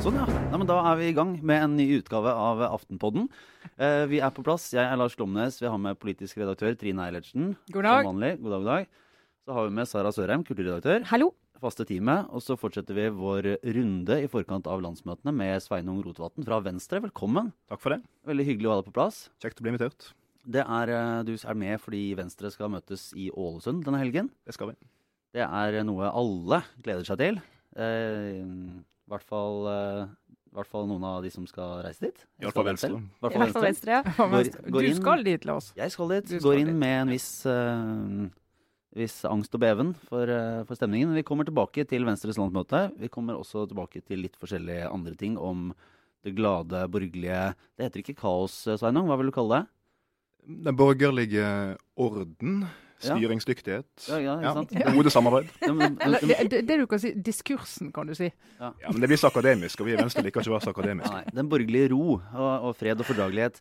Sånn, ja. Nei, men da er vi i gang med en ny utgave av Aftenpodden. Eh, vi er på plass. Jeg er Lars Glomnes. Vi har med politisk redaktør Trine Eilertsen. God dag. Som vanlig. God dag, god dag. Så har vi med Sara Sørheim, kulturredaktør. Hallo. Faste teamet. Og så fortsetter vi vår runde i forkant av landsmøtene med Sveinung Rotevatn fra Venstre. Velkommen. Takk for det. Veldig hyggelig å ha deg på plass. Kjekt å bli invitert. Det er, eh, du er med fordi Venstre skal møtes i Ålesund denne helgen. Det skal vi. Det er noe alle gleder seg til. Eh, I hvert fall, eh, i hvert fall noen av de som skal reise dit. I hvert fall Venstre. I hvert fall Venstre. Venstre, ja. Går- går du inn- skal dit, Lars. Jeg skal dit. Skal Går inn dit. med en viss, uh, viss angst og beven for, uh, for stemningen. Vi kommer tilbake til Venstres landsmøte. Vi kommer også tilbake til litt forskjellige andre ting om det glade, borgerlige Det heter ikke kaos, Sveinung. Hva vil du kalle det? Den borgerlige orden, Ja. styringsdyktighet, Ja, ja, ja, sant? gode samarbeid. Eller, det, det, det du kan si, diskursen, kan du si. Ja, men Det blir så akademisk, og vi i Venstre liker ikke å være så akademiske. nei, den borgerlige ro og, og fred og fordragelighet.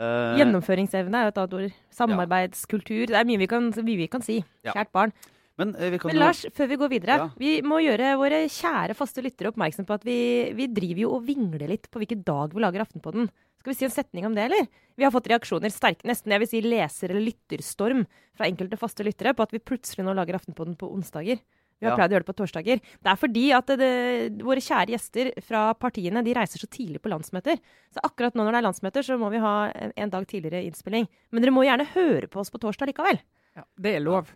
Uh, Gjennomføringsevne er jo et annet ord. Samarbeidskultur. Det er mye vi kan, mye vi kan si. Kjært barn. Men eh, vi kan Men jo- Lars, før vi går videre. Ja. Vi må gjøre våre kjære faste lyttere oppmerksom på at vi, vi driver jo og vingler litt på hvilken dag vi lager Aftenpodden. Skal vi si en setning om det, eller? Vi har fått reaksjoner, sterke, nesten jeg vil si leser- eller lytterstorm fra enkelte faste lyttere på at vi plutselig nå lager Aftenpodden på onsdager. Vi har Ja. pleid å gjøre det på torsdager. Det er fordi at det, våre kjære gjester fra partiene de reiser så tidlig på landsmøter. Så akkurat nå når det er landsmøter, så må vi ha en, en dag tidligere innspilling. Men dere må gjerne høre på oss på torsdag likevel. Ja, det er lov.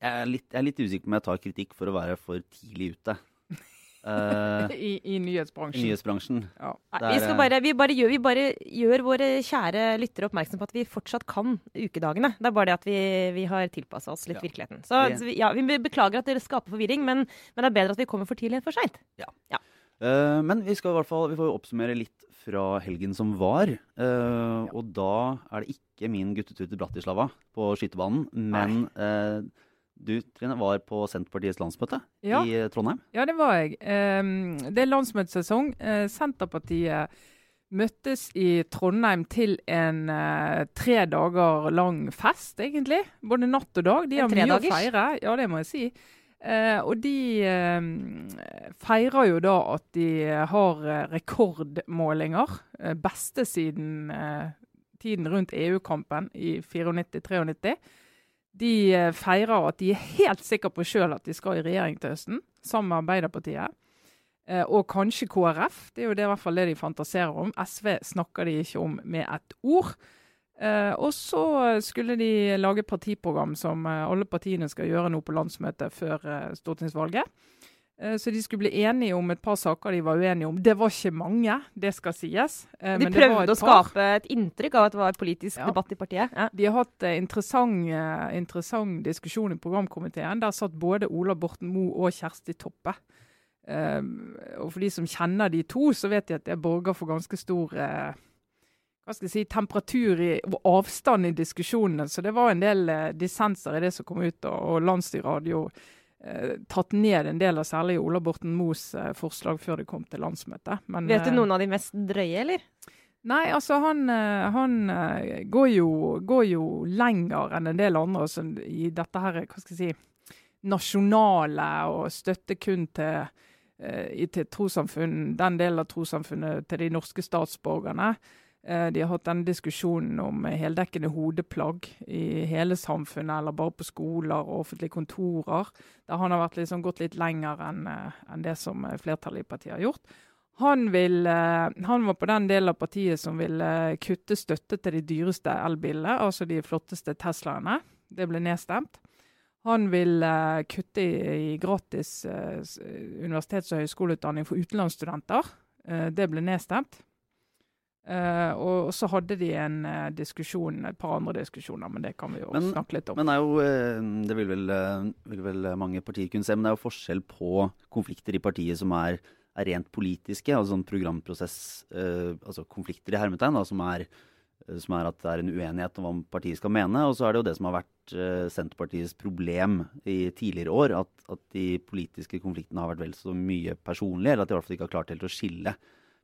Ja, jeg er, litt, jeg er litt usikker på om jeg tar kritikk for å være for tidlig ute. Uh, I, I I nyhetsbransjen. nyhetsbransjen. Ja. Nei, vi, skal eh, bare, vi, bare gjør, vi bare gjør våre kjære lyttere oppmerksom på at vi fortsatt kan ukedagene. Det er bare det at vi, vi har tilpassa oss litt Ja. virkeligheten. Så ja, vi beklager at dere skaper forvirring, men, men det er bedre at vi kommer for tidlig enn for seint. Eh, men vi skal i hvert fall Vi får jo oppsummere litt fra helgen som var. eh, Og da er det ikke min guttetur til Bratislava på skytebanen, men du, Trine, var på Senterpartiets landsmøte Ja. i eh, Trondheim. Ja, det var jeg. Ehm, det er landsmøtesesong. Eh, Senterpartiet møttes i Trondheim til en eh, tre dager lang fest, egentlig. Både natt og dag. De har mye å feire. Ja, det må jeg si. Uh, og de uh, feirer jo da at de har rekordmålinger. Uh, beste siden tiden rundt EU-kampen i 94-93. De eh, feirer at de er helt sikre på sjøl at de skal i regjering til høsten, sammen med Arbeiderpartiet. Eh, og kanskje KrF. Det er jo det, i hvert fall det de fantaserer om. SV snakker de ikke om med et ord. Eh, og så skulle de lage partiprogram som alle partiene skal gjøre nå på landsmøtet før stortingsvalget. Eh, så de skulle bli enige om et par saker de var uenige om. Det var ikke mange, det skal sies. Eh, De prøvde å skape et inntrykk av at det var politisk Ja. debatt i partiet. Ja. De har hatt en interessant, eh, interessant diskusjon i programkomiteen. Der satt både Ola Borten Moe og Kjersti Toppe. Og for de som kjenner de to, så vet de at det borger for ganske stor hva skal jeg si, temperatur i, og avstand i diskusjonene. Så det var en del dissenser i det som kom ut, og, og landsstyret hadde jo tatt ned en del av særlig Ola Borten Moes eh, forslag før det kom til landsmøtet. Men, Vet du eh, noen av de mest drøye, eller? Nei, altså han, eh, han eh, går, jo, går jo lenger enn en del andre altså, i dette her, hva skal jeg si, nasjonale og støtte kun til, eh, i- til trossamfunn, den delen av trossamfunnet til de norske statsborgerne. Eh, De har hatt denne diskusjonen om heldekkende hodeplagg i hele samfunnet, eller bare på skoler og offentlige kontorer. Der han har liksom gått litt lenger enn en det som eh, flertallet i partiet har gjort. Han, vil, eh, han var på den delen av partiet som vil eh, kutte støtte til de dyreste elbilene, altså de flotteste Teslaene. Det ble nedstemt. Han vil eh, kutte i, gratis eh, universitets- og høyskoleutdanning for utenlandsstudenter. Eh, det ble nedstemt. Eh, og, og så hadde de en uh, diskusjon, et par andre diskusjoner, men det kan vi jo Men- snakke litt om. Men det er jo, eh, det vil vel, vil vel mange partier kunne se, men det er jo forskjell på konflikter i partiet som er, er rent politiske, altså sånn programprosess, altså konflikter i hermetegn, da, som er, som er at det er en uenighet om hva partiet skal mene. Og så er det jo det som har vært Senterpartiets problem i tidligere år, at, at de politiske konfliktene har vært vel så mye personlige, eller at de i hvert fall ikke har klart helt å skille.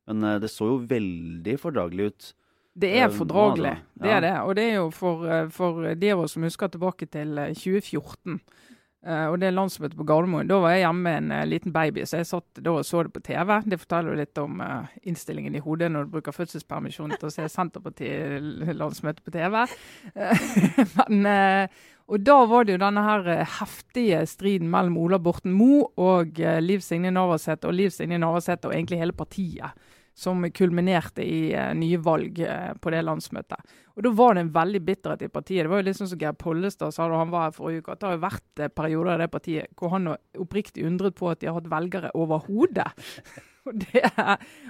Men eh, det så jo veldig fordragelig ut Det Eh, er fordragelig, altså. det Ja. er det. Og det er jo for, eh, for de av oss som husker tilbake til eh, 2014. eh, og det landsmøtet på Gardermoen. Da var jeg hjemme med en eh, liten baby, så jeg satt da og så det på TV. Det forteller jo litt om eh, innstillingen i hodet når du bruker fødselspermisjon til å se Senterparti-landsmøte på TV. Eh, Men, eh, og da var det jo denne her eh, heftige striden mellom Ola Borten Moe og eh, Liv Signe Navarsete, og Liv Signe Navarsete og egentlig hele partiet som kulminerte i eh, nye valg eh, på det landsmøtet. Og Da var det en veldig bitterhet i partiet. Det var jo litt sånn som Geir Pollestad sa da han var her forrige uke, at det har jo vært eh, perioder i det partiet hvor han oppriktig undret på at de har hatt velgere overhodet. Og, det,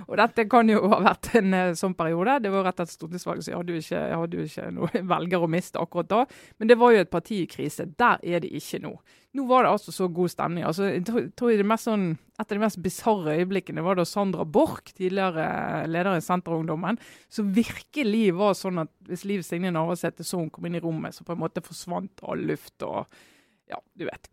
og dette kan jo ha vært en eh, sånn periode. Det var rett etter stortingsvalget, så jeg hadde jo ikke, ikke noen velgere å miste akkurat da. Men det var jo et parti i krise. Der er det ikke nå. Nå var det altså så god stemning. Altså, jeg tror, jeg det mest sånn, Et av de mest bisarre øyeblikkene var da Sandra Borch, tidligere leder i Senterungdommen, som virkelig var sånn at hvis Liv Signe Navarsete så hun kom inn i rommet, så på en måte forsvant all luft og Ja, du vet.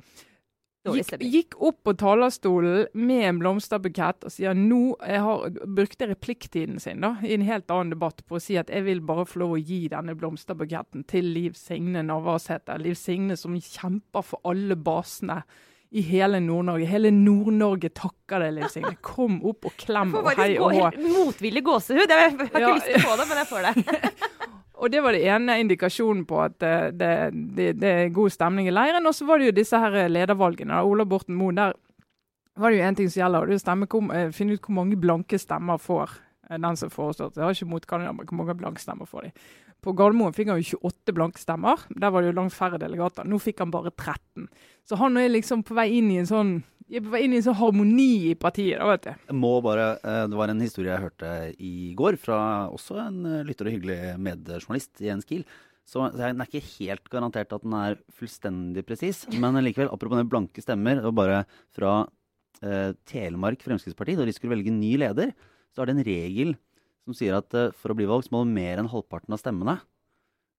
Gikk, gikk opp på talerstolen med en blomsterbukett og sier nå jeg har, brukte replikktiden sin da, i en helt annen debatt på å si at jeg vil bare få lov å gi denne blomsterbuketten til Liv Signe Navarsete. Liv Signe som kjemper for alle basene i hele Nord-Norge. Hele Nord-Norge takker deg, Liv Signe. Kom opp og klem og hei og hei faktisk gå, og hå. helt motvillig gåsehud. Jeg, jeg har ikke Ja. lyst til å få det, men jeg får det. Og det var det ene indikasjonen på at eh, det, det, det er god stemning i leiren. Og så var det jo disse her ledervalgene. da. Ola Borten Moe, der var det jo én ting som gjelder, og det er å eh, finne ut hvor mange blanke stemmer får eh, den som foreslår. Jeg har ikke motkandidat, men hvor mange blanke stemmer får de. På Gardermoen fikk han jo 28 blanke stemmer. Der var det jo langt færre delegater. Nå fikk han bare 13. Så han er liksom på vei inn i en sånn jeg var inne i en sånn harmoni i partiet, da, vet du. Jeg må bare, eh, Det var en historie jeg hørte i går fra også en eh, lytter og hyggelig medjournalist, Jens Kiel. Så så Den er ikke helt garantert at den er fullstendig presis, men likevel, apropos den blanke stemmer, det var bare fra eh, Telemark Fremskrittsparti, da de skulle velge ny leder, så er det en regel som sier at eh, for å bli valgt så må du mer enn halvparten av stemmene.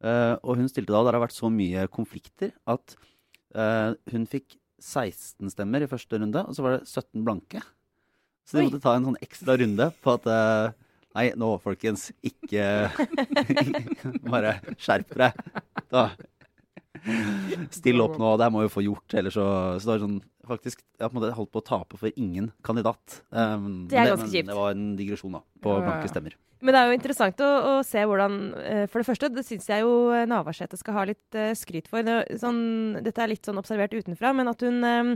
Eh, og hun stilte da, der det har vært så mye konflikter, at eh, hun fikk 16 stemmer i første runde, og så var det 17 blanke. Så de måtte ta en sånn ekstra runde på at Nei, nå folkens, ikke Bare skjerp dere. Da. Still opp nå, det her må vi få gjort. Ellers så, så det var sånn Faktisk, jeg på holdt på å tape for ingen kandidat. Um, Det er ganske kjipt. Det var en digresjon, da. På Ja, blanke stemmer. Men det er jo interessant å, å se hvordan eh, For det første, det syns jeg jo eh, Navarsete skal ha litt eh, skryt for. Det, sånn, dette er litt sånn observert utenfra, men at hun um,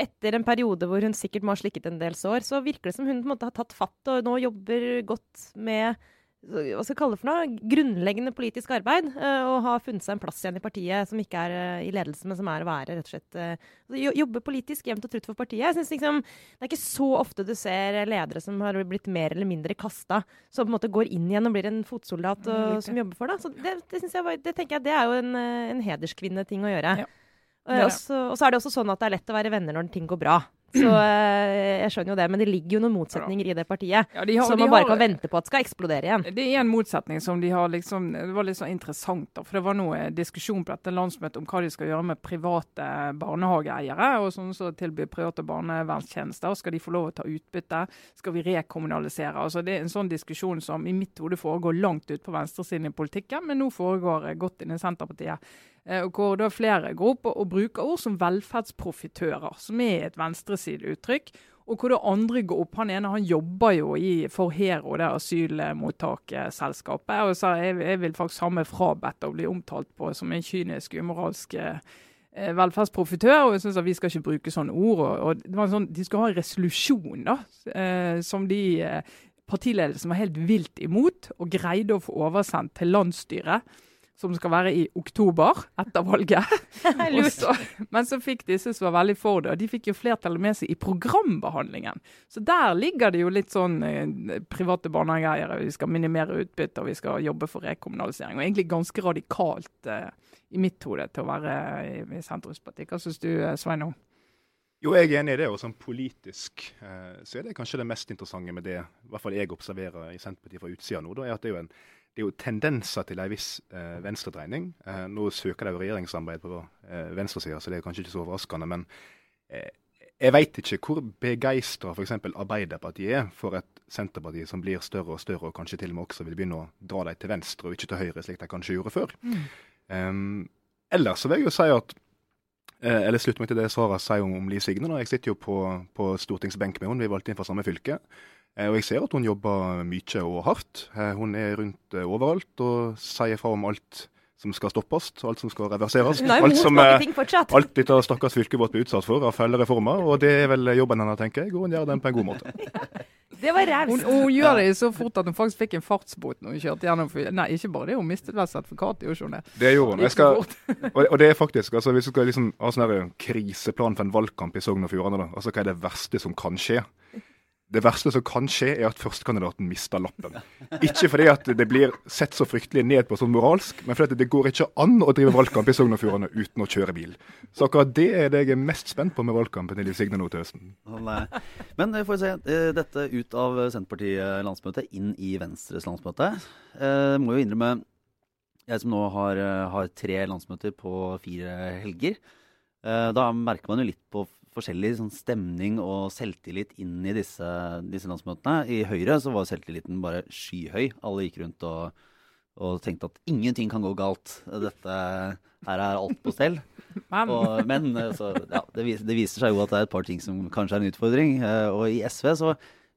etter en periode hvor hun sikkert må ha slikket en del sår, så virker det som hun på en måte har tatt fatt og nå jobber godt med hva skal jeg kalle det for noe? Grunnleggende politisk arbeid. eh, og har funnet seg en plass igjen i partiet som ikke er eh, i ledelsen, men som er å være rett og slett eh, altså, jo- Jobbe politisk jevnt og trutt for partiet. Jeg synes liksom, Det er ikke så ofte du ser ledere som har blitt mer eller mindre kasta, som på en måte går inn igjen og blir en fotsoldat og, som jobber for det. Så det, det, jeg det tenker jeg det er jo en, eh, en hederskvinneting å gjøre. Ja. Og så er det også sånn at det er lett å være venner når ting går bra. Så eh, jeg skjønner jo det, men det ligger jo noen motsetninger i det partiet Ja, de har- som man bare har- kan vente på at skal eksplodere igjen. Det er en motsetning som de har liksom Det var litt sånn interessant, da. For det var noe diskusjon på dette landsmøtet om hva de skal gjøre med private barnehageeiere. Og sånne som tilbyr private barnevernstjenester. Skal de få lov å ta utbytte? Skal vi rekommunalisere? Altså Det er en sånn diskusjon som i mitt hode foregår langt ut på venstresiden i politikken, men nå foregår godt inn i Senterpartiet. Eh, hvor da flere går opp og, bruker ord som velferdsprofitører, som er et venstresideuttrykk. Og hvor det andre går opp. Han ene han jobber jo i, for Hero, det asylmottaksselskapet. Og sa jeg, jeg vil faktisk ha meg frabedt å bli omtalt på som en kynisk, umoralsk eh, velferdsprofitør. Og jeg synes at vi skal ikke bruke sånne ord. Og, og sånn, De skulle ha en resolusjon da, eh, som de eh, partiledelsen var helt vilt imot, og greide å få oversendt til landsstyret. Som skal være i oktober etter valget. Så, men så fikk disse som var veldig for det, og de fikk jo flertallet med seg i programbehandlingen. Så der ligger det jo litt sånn eh, private barnehageeiere, vi skal minimere utbytte og vi skal jobbe for rekommunalisering. Og egentlig ganske radikalt eh, i mitt hode til å være i, i sentrumspartiet. Hva syns du, eh, Sveinung? Jo, jeg er enig i det. Og sånn politisk eh, så er det kanskje det mest interessante med det i hvert fall jeg observerer i Senterpartiet fra utsida nå, da, er at det er jo en det er jo tendenser til en viss eh, venstredreining. Eh, nå søker de jo regjeringssamarbeid på eh, venstresida, så det er kanskje ikke så overraskende. Men eh, jeg veit ikke hvor begeistra f.eks. Arbeiderpartiet er for et Senterparti som blir større og større, og kanskje til og med også vil begynne å dra dem til venstre og ikke til høyre, slik de kanskje gjorde før. Mm. Um, ellers så vil jeg jo si at eh, eller slutt meg til det Sara sier om, om Liv Signe. Jeg sitter jo på, på stortingsbenk med henne, vi er valgt inn fra samme fylke. Eh, og jeg ser at hun jobber mye og hardt. Eh, hun er rundt overalt og sier fra om alt som skal stoppes, alt som skal reverseres. Nei, Alt som alt dette stakkars fylket vårt blir utsatt for av felle reformer. Og det er vel jobben hennes, tenker jeg, og hun gjør den på en god måte. Det var raust. Hun, hun, gjør det så fort at hun faktisk fikk en fartsbot når hun kjørte gjennom Nei, ikke bare det, hun mistet vel sertifikatet, gjorde hun det? Det gjorde hun. Skal, og, og, det er faktisk, altså Hvis du skal liksom ha sånn kriseplan for en valgkamp i Sogn og Fjordane, altså hva er det verste som kan skje? Det verste som kan skje, er at førstekandidaten mister lappen. Ikke fordi at det blir sett så fryktelig ned på sånn moralsk, men fordi det går ikke an å drive valgkamp i Sogn og Fjordane uten å kjøre bil. Så akkurat det er det jeg er mest spent på med valgkampen til Liv Signe nå til høsten. Men får vi se. Eh, dette ut av Senterpartiet-landsmøtet, inn i Venstres landsmøte. Jeg eh, må jo innrømme, jeg som nå har, eh, har tre landsmøter på fire helger, da merker man jo litt på forskjellig sånn stemning og selvtillit inn i disse, disse, landsmøtene. I Høyre så var selvtilliten bare skyhøy. Alle gikk rundt og, og tenkte at ingenting kan gå galt. Dette, her er alt på stell. Men, og, men så, ja, det, viser, det, viser, seg jo at det er et par ting som kanskje er en utfordring. Eh, og i SV så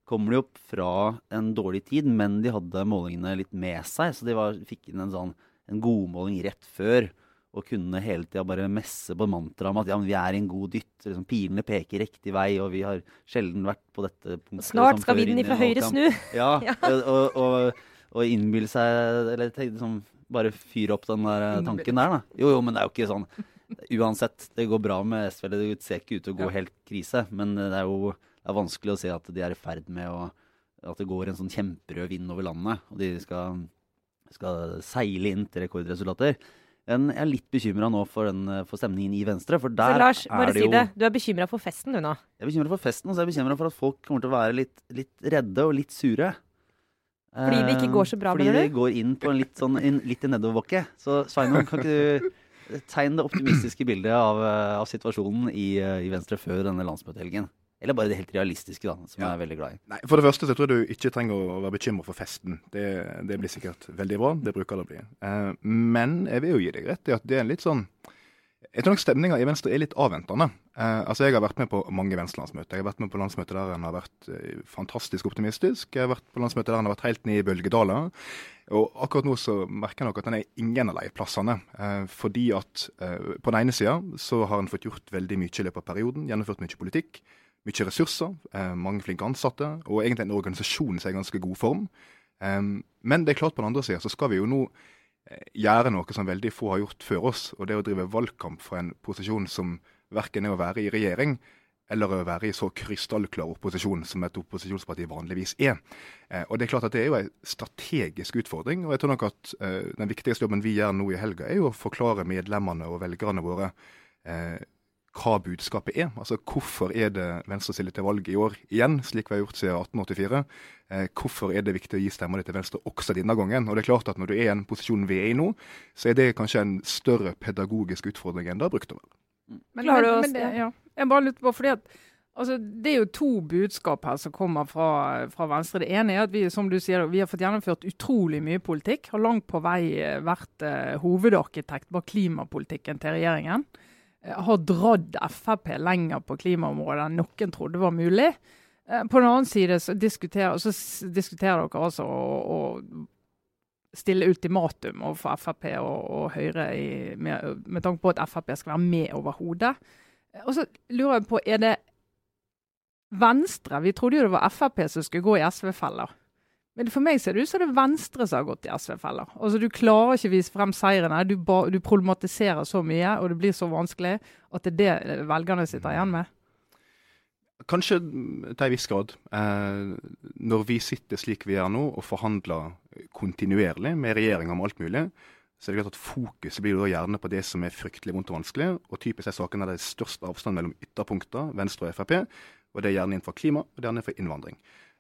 kommer de opp fra en dårlig tid, men de hadde målingene litt med seg. Så de var, fikk inn en, sånn, en godmåling rett før og kunne hele tida bare messe på mantraet om at ja, vi er i en god dytt. Liksom, pilene peker riktig vei, og vi har sjelden vært på dette punktet. Snart skal vinden fra høyre snu. Ja, ja. og, og, og innbille seg Eller liksom, bare fyre opp den der eh, tanken der, da. Jo, jo, men det er jo ikke sånn. Uansett, det går bra med SV. Det ser ikke ut til å gå helt krise, men det er jo det er vanskelig å se at de er i ferd med å At det går en sånn kjemperød vind over landet, og de skal, skal seile inn til rekordresultater. Jeg er litt bekymra nå for, den, eh, for, stemningen i Venstre. For der så Lars, bare det si det. Du er bekymra for festen du nå? Jeg er bekymra for festen, og så er jeg bekymra for at folk kommer til å være litt, litt redde og litt sure. Fordi det ikke går så bra, Fordi det går inn på en litt, sånn, en, litt nedoverbakke. Så Sveinung, kan ikke du tegne det optimistiske bildet av, eh, av situasjonen i, eh, i Venstre før denne landsmøtehelgen? Eller bare det helt realistiske, da, som ja. jeg er veldig glad i. Nei, For det første så tror jeg du ikke trenger å være bekymra for festen. Det, det, blir sikkert veldig bra. Det bruker det å bli. Eh, men jeg vil jo gi deg rett i at det er litt sånn Jeg tror nok stemninga i Venstre er litt avventende. Eh, altså Jeg har vært med på mange Venstre-landsmøter. Jeg har vært med på landsmøter der en har vært eh, fantastisk optimistisk. Jeg har vært på landsmøter der en har vært helt ned i bølgedaler. Og akkurat nå så merker jeg nok at den er ingen av de plassene. Eh, fordi at eh, på den ene sida så har en fått gjort veldig mye i løpet av perioden. Gjennomført mye politikk mye ressurser, eh, mange flinke ansatte, og egentlig en organisasjon som er i ganske god form. men det er klart på den andre sida så skal vi jo nå eh, gjøre noe som veldig få har gjort før oss, og det å drive valgkamp fra en posisjon som verken er å være i regjering eller å være i så krystallklar opposisjon som et opposisjonsparti vanligvis er. Eh, og Det er klart at det er jo en strategisk utfordring. og jeg tror nok at Den viktigste jobben vi gjør nå i helga, er jo å forklare medlemmene og velgerne våre hva budskapet er. Altså Hvorfor er det Venstre stiller til valg i år igjen, slik vi har gjort siden 1884? Eh, hvorfor er det viktig å gi stemmer til Venstre også denne gangen? Og det er klart at Når du er i en posisjon vi er i nå, så er det kanskje en større pedagogisk utfordring enn det har brukt å være. Men, men, men det, ja. Jeg bare lurer på, fordi at Altså, det er jo to budskap her som kommer fra, fra, Venstre. Det ene er at vi som du sier, vi har fått gjennomført utrolig mye politikk. Har langt på vei eh, vært eh, hovedarkitekt bak klimapolitikken til regjeringen. Eh, har dratt Frp lenger på klimaområdet enn noen trodde var mulig. Eh, på den annen side så diskuterer, så diskuterer dere altså å, å stille ultimatum overfor Frp og, og Høyre i, med, med, tanke på at Frp skal være med overhodet. Eh, og så lurer jeg på, er det Venstre Vi trodde jo det var Frp som skulle gå i SV-feller. Men for meg ser det ut som det Venstre som har gått i SV-feller. Altså, du klarer ikke å vise frem seirene. Du, du, problematiserer så mye, og det blir så vanskelig at det er det velgerne sitter igjen med. Kanskje til en viss grad. Eh, når vi sitter slik vi gjør nå og forhandler kontinuerlig med regjeringa om alt mulig, så er det klart at fokuset blir da gjerne på det som er fryktelig vondt og vanskelig. Og typisk er sakene der det er størst avstand mellom ytterpunkter, Venstre og Frp. Og det er gjerne innenfor klima, og det er gjerne innenfor innvandring.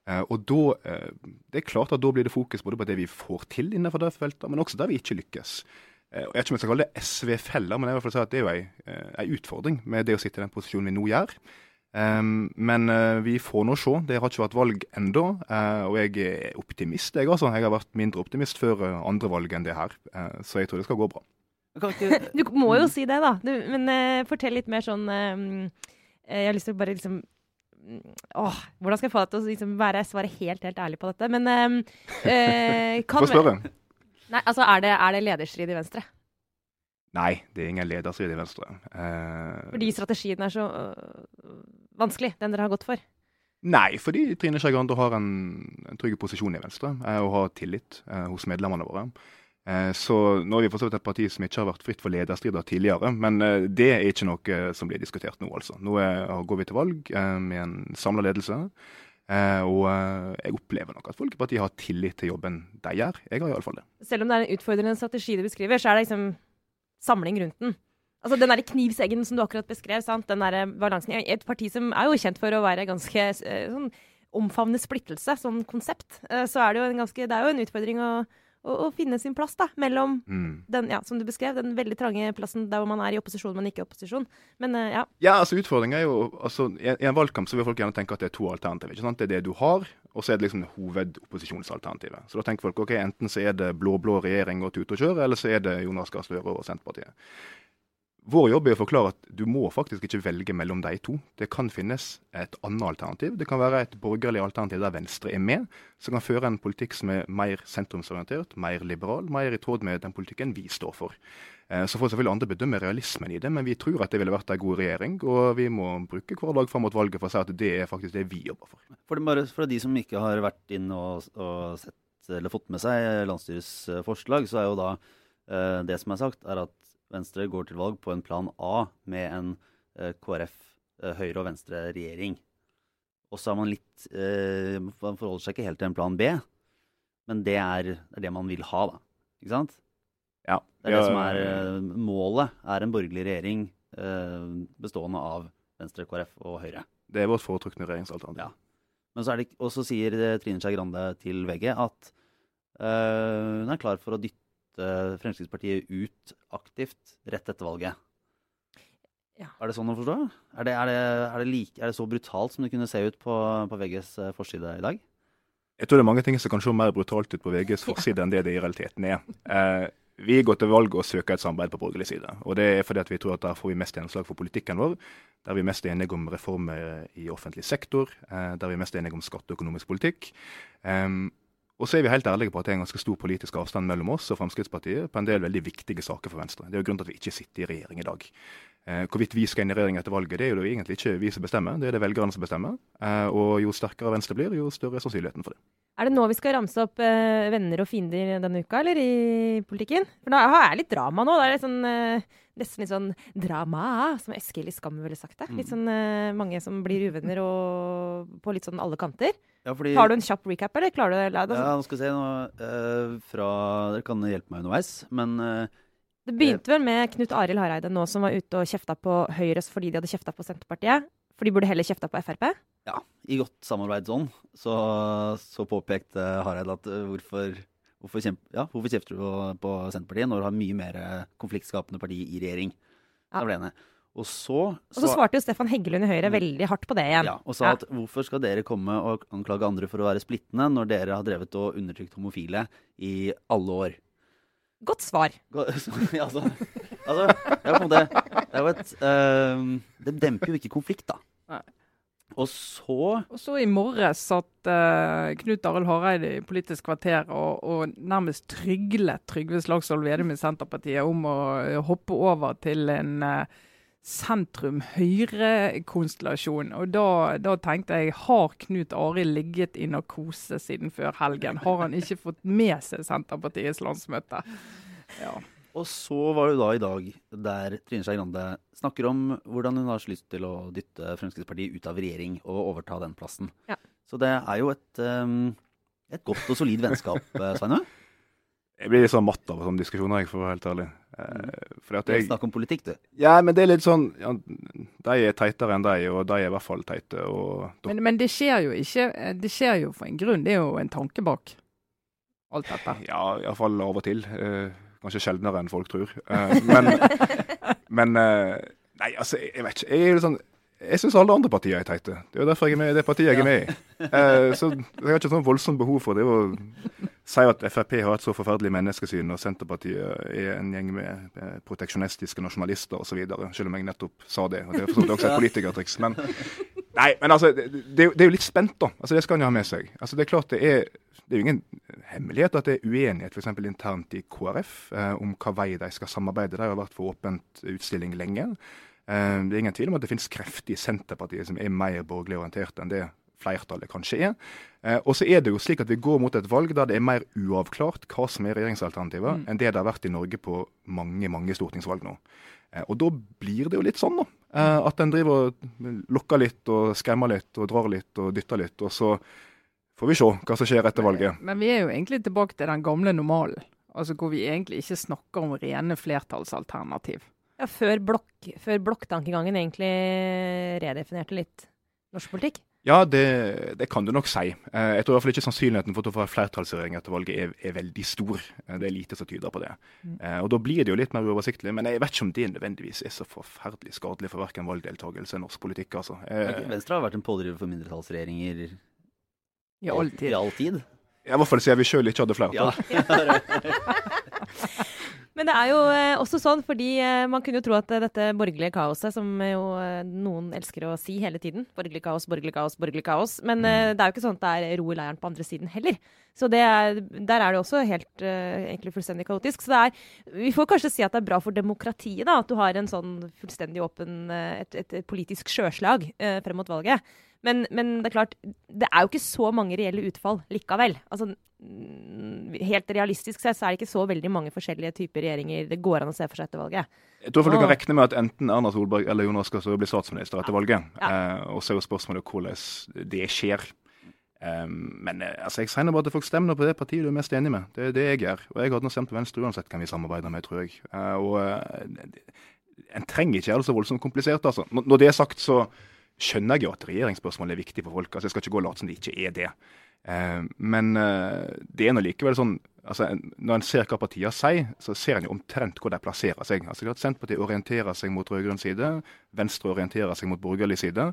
Eh, og da, eh, Det er klart at da blir det fokus både på det vi får til innenfor det feltet, men også der vi ikke lykkes. Eh, Jeg vet ikke om jeg skal kalle det SV-feller, men jeg vil si at det er jo en, en utfordring med det å sitte i den posisjonen vi nå gjør. Men vi får nå se. Det har ikke vært valg ennå. Og jeg er optimist, jeg altså. Jeg har vært mindre optimist før andre valg enn det her. så jeg tror det skal gå bra. Du må jo si det, da. Du, men fortell litt mer sånn Jeg har lyst til å bare liksom Åh, hvordan skal jeg få deg til å liksom være, svare helt, helt ærlig på dette? Men kan Få spørre. Nei, altså, er det, er det lederstrid i Venstre? Nei, det er ingen lederstrid i Venstre. Uh, fordi strategien er så uh, vanskelig, den dere har gått for? Nei, fordi Trine Skei Grande har en, en, trygg posisjon i Venstre eh, og har tillit hos medlemmene våre. Eh, så nå har vi forstått et parti som ikke har vært fritt for lederstrider tidligere. Men eh, det er ikke noe som blir diskutert nå, altså. Nå går vi til valg eh, med en samla ledelse. og jeg opplever nok at Folkepartiet har tillit til jobben de gjør. Jeg har iallfall det. Selv om det er en utfordrende strategi du beskriver, så er det liksom samling rundt den. Altså Den der knivseggen som du akkurat beskrev. sant? Den der balansen. Et parti som er jo kjent for å være ganske eh, sånn omfavne splittelse, sånn konsept. Eh, så er det jo en ganske Det er jo en utfordring å, å, å finne sin plass da, mellom mm. den, ja, som du beskrev, den veldig trange plassen der hvor man er i opposisjon, men ikke i opposisjon. Men uh, ja. Ja, altså utfordringa er jo altså, I en valgkamp så vil folk gjerne tenke at det er to alternativer. ikke sant? Det er det du har, og så er det liksom hovedopposisjonsalternativet. Så da tenker folk ok, enten så er det blå-blå regjering og tut og kjør, eller så er det Jonas Gahr Støre og Senterpartiet. Vår jobb er å forklare at du må faktisk ikke velge mellom de to. Det kan finnes et annet alternativ. Det kan være et borgerlig alternativ der Venstre er med, som kan føre en politikk som er mer sentrumsorientert, mer liberal, mer i tråd med den politikken vi står for. Eh, så får selvfølgelig andre bedømme realismen i det, men vi tror at det ville vært en god regjering. Og vi må bruke hver dag fram mot valget for å si at det er faktisk det vi jobber for. For, bare, for de som ikke har vært inn og, og sett, fått med seg landsstyrets eh, forslag, så er jo da eh, det som er sagt, er at Venstre går til valg på en plan A med en eh, KrF, eh, Høyre og Venstre-regjering. Og så er man litt eh, Man forholder seg ikke helt til en plan B, men det er, det er det man vil ha, da. Ikke sant? Ja. Det er det som er målet, er en borgerlig regjering eh, bestående av Venstre, KrF og Høyre. Det er vårt foretrukne regjeringsalternativ. Ja. Men så, er det, og så sier Trine Skei Grande til VG at uh, hun er klar for å dytte Fremskrittspartiet ut aktivt rett etter valget. Ja. Er det sånn å forstå? Er det, er, det, er, det like, er det, så brutalt som det kunne se ut på, på VGs eh, forside i dag? Jeg tror det er mange ting som kan se mer brutalt ut på VGs forside enn det det i realiteten er. Eh, vi går til valg og søker et samarbeid på borgerlig side. Og det er fordi at vi tror at der får vi mest gjennomslag for politikken vår. Der vi er mest enige om reformer i offentlig sektor. Eh, der er mest enige om skatteøkonomisk politikk. Um, og så er vi helt ærlige på at det er en ganske stor politisk avstand mellom oss og Fremskrittspartiet på en del veldig viktige saker for Venstre. Det er jo grunnen til at vi ikke sitter i regjering i dag. Eh, hvorvidt vi skal inn i regjering etter valget, det er jo egentlig ikke vi som bestemmer, det er det velgerne som bestemmer. Eh, og jo sterkere Venstre blir, jo større er sannsynligheten for det. Er det nå vi skal ramse opp eh, venner og fiender denne uka, eller i politikken? For da er det litt drama nå. Det er litt sånn, nesten litt sånn drama, som Eskil i Skam ville sagt det. Litt mm. sånn mange som blir uvenner og på litt sånn alle kanter. Ja, fordi, Har du en kjapp recap, eller klarer du det? Ja, nå skal vi se nå, uh, fra, Dere kan hjelpe meg underveis, men uh, Det begynte vel med Knut Arild Hareide nå som var ute og kjefta på Høyre fordi de hadde kjefta på Senterpartiet. For de burde heller kjefta på Frp? Ja, i godt samarbeidsånd så, så påpekte Hareide at uh, hvorfor Hvorfor, kjempe, ja, hvorfor kjefter du på, på Senterpartiet når du har mye mer konfliktskapende parti i regjering? Ja. Det var det ene. Og så, og så svarte jo Stefan Heggelund i Høyre mm. veldig hardt på det igjen. Ja, Og sa ja. at hvorfor skal dere komme og anklage andre for å være splittende, når dere har drevet og undertrykt homofile i alle år? Godt svar. ja, altså, altså det, det, det, et, uh, det demper jo ikke konflikt, da. Nei. Og så Og så i morges satt uh, Knut Arild Hareide i Politisk kvarter og, og nærmest tryglet Trygve Slagsvold Vedum i Senterpartiet om å uh, hoppe over til en uh, sentrum-høyre-konstellasjon. Og da, da, tenkte jeg, har Knut Arild ligget i narkose siden før helgen? Har han ikke fått med seg Senterpartiets landsmøte? Ja. Og så var det da i dag der Trine Skei Grande snakker om hvordan hun har så lyst til å dytte Fremskrittspartiet ut av regjering og overta den plassen. Ja. Så det er jo et, um, et godt og solid vennskap, eh, Sveinung. Jeg blir litt sånn matt av sånne diskusjoner, jeg, for å være helt ærlig. Eh, jeg, Snakk om politikk, du. Ja, men det er litt sånn ja, De er teitere enn de, og de er i hvert fall teite. Men, men, det skjer jo ikke Det skjer jo for en grunn. Det er jo en tanke bak alt dette. Ja, iallfall av og til. Eh, kanskje sjeldnere enn folk tror. Eh, men, men eh, Nei, altså, jeg vet ikke. Jeg er litt sånn Jeg syns alle andre partier er teite. Det er jo derfor jeg er med i det partiet jeg er med i. Eh, så jeg har ikke sånn voldsomt behov for det å si at Frp har et så forferdelig menneskesyn, og Senterpartiet er en gjeng med proteksjonistiske nasjonalister osv. Selv om jeg nettopp sa det. og Det er for også et politikertriks. Men, nei, men altså, det, det, er jo litt spent, da. Altså, det skal en ha med seg. Altså, det er klart det er det er jo ingen hemmelighet at det er uenighet f.eks. internt i KrF eh, om hva vei de skal samarbeide. De har vært for åpent utstilling lenge. Eh, det er ingen tvil om at det finnes krefter i Senterpartiet som er mer borgerlig orientert enn det flertallet kanskje er. Eh, og så er det jo slik at vi går mot et valg der det er mer uavklart hva som er regjeringsalternativet, mm. enn det det har vært i Norge på mange mange stortingsvalg nå. Eh, og da blir det jo litt sånn, da. Eh, at en driver og lokker litt og skremmer litt og drar litt og dytter litt. og så får vi se hva som skjer etter valget. Men vi er jo egentlig tilbake til den gamle normalen. Altså Hvor vi egentlig ikke snakker om rene flertallsalternativ. Ja, Før, blokk, før blokktankegangen egentlig redefinerte litt norsk politikk? Ja, det, det, kan du nok si. Eh, jeg tror i hvert fall ikke sannsynligheten for at du får flertallsregjering etter valget er, er, veldig stor. Eh, det er lite som tyder på det. Mm. Og Da blir det jo litt mer uoversiktlig. Men jeg vet ikke om det nødvendigvis er så forferdelig skadelig for verken valgdeltakelse eller norsk politikk. altså. Venstre har vært en pådriver for mindretallsregjeringer i all tid. I all tid. I hvert fall siden vi sjøl ikke hadde flertall. Ja. Men det er jo eh, også sånn, fordi eh, man kunne jo tro at eh, dette borgerlige kaoset, som jo noen elsker å si hele tiden Borgerlig kaos, borgerlig kaos, borgerlig kaos. Men mm. det er jo ikke sånn at det er ro i leiren på andre siden heller. Så er, der er det også helt egentlig fullstendig kaotisk. Så det er, vi får kanskje si at det er bra for demokratiet da, at du har en sånn fullstendig åpen, et, et politisk sjøslag frem mot valget. Men, men, det er klart, det er jo ikke så mange reelle utfall likevel. Altså, helt realistisk sett så er det ikke så veldig mange forskjellige typer regjeringer det går an å se for seg etter valget. Jeg tror for du kan regne med at enten Erna Solberg eller Jonas Gahr Støre blir statsminister etter valget. Ja. Eh, og så er jo spørsmålet hvordan det skjer. Um, men eh, altså, jeg sier bare at folk stemmer på det partiet du er mest enig med. Det er det jeg gjør. Og jeg hadde stemt på Venstre uansett hvem vi samarbeider med, tror jeg. Uh, og uh, en trenger ikke gjøre det så voldsomt komplisert, altså. Når det er sagt, så skjønner jeg jo at regjeringsspørsmål er viktig for folk. altså Jeg skal ikke gå og late som det ikke er det. Eh, men eh, det er nå likevel sånn altså Når en ser hva partiene sier, så ser en jo omtrent hvor de plasserer seg. altså klart Senterpartiet orienterer seg mot rød-grønn side, Venstre orienterer seg mot borgerlig side.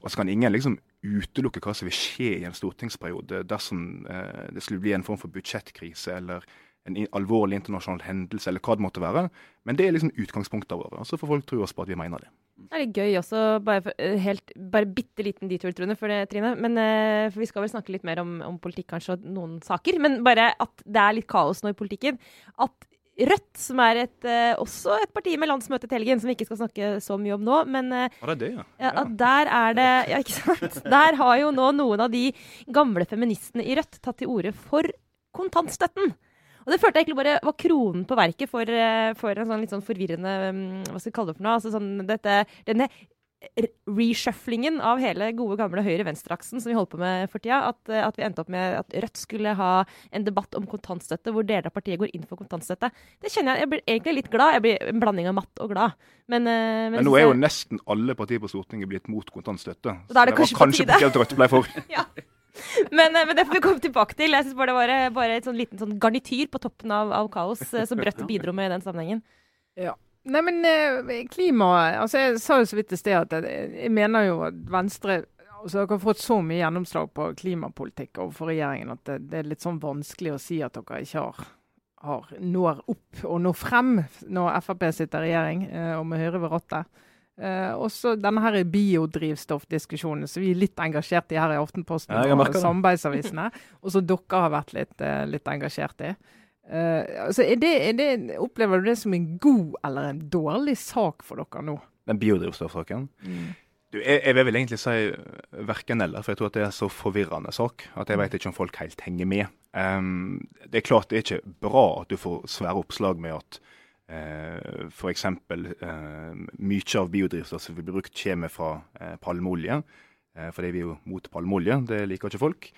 Og så kan ingen liksom utelukke hva som vil skje i en stortingsperiode dersom eh, det skulle bli en form for budsjettkrise eller en alvorlig internasjonal hendelse, eller hva det måtte være. Men det er liksom utgangspunktet vårt. Så får folk tro oss på at vi mener det. Det er litt gøy også, bare, for, eh, helt, bare bitte liten detur, Trine. for det, Trine. Men, uh, for vi skal vel snakke litt mer om, om, politikk kanskje, og noen saker. Men bare at det er litt kaos nå i politikken. At Rødt, som er et, uh, også et parti med landsmøte til helgen, som vi ikke skal snakke så mye om nå, men uh, det det, ja. ja. der er det Ja, ikke sant? Der har jo nå noen av de gamle feministene i Rødt tatt til orde for kontantstøtten. Og det følte jeg egentlig bare var kronen på verket for, eh, for en sånn litt sånn forvirrende mm, Hva skal vi kalle det for noe? Altså sånn dette, denne reshufflingen av hele gode, gamle høyre-venstre-aksen som vi holder på med for tida. At, eh, at, vi endte opp med at Rødt skulle ha en debatt om kontantstøtte, hvor deler av partiet går inn for kontantstøtte. Det kjenner Jeg jeg blir egentlig litt glad. Jeg blir en blanding av matt og glad. Men, eh, men, men nå er jo nesten alle partier på Stortinget blitt mot kontantstøtte. Så det, det var kanskje på tide at Rødt ble for. ja. Men, eh, men, det får vi komme tilbake til. Jeg synes bare Det var eh, bare et sånn liten sånn garnityr på toppen av, av kaos eh, som Rødt bidro med i den sammenhengen. Ja. Nei, men klima altså Jeg sa jo så vidt i sted at jeg, jeg mener jo at Venstre altså Dere har fått så mye gjennomslag på klimapolitikk overfor regjeringen at det, det, er litt sånn vanskelig å si at dere ikke har, har når opp og når frem når Frp sitter i regjering og med Høyre ved rattet. Uh, og så denne her biodrivstoffdiskusjonen som vi er litt engasjert i her i Aftenposten ja, og samarbeidsavisene, og som dere har vært litt, uh, litt engasjert i. Uh, altså er det, er det, opplever du det som en god eller en dårlig sak for dere nå? Den biodrivstoffsaken? Mm. Du, jeg, jeg, vil vel egentlig si verken eller, for jeg tror at det er så forvirrende sak at jeg vet ikke om folk helt henger med. Um, det er klart det er ikke bra at du får svære oppslag med at Eh, F.eks. Eh, mye av biodrivstoff som blir brukt, kommer fra eh, palmeolje. Fordi vi er jo mot palmeolje, det liker ikke folk.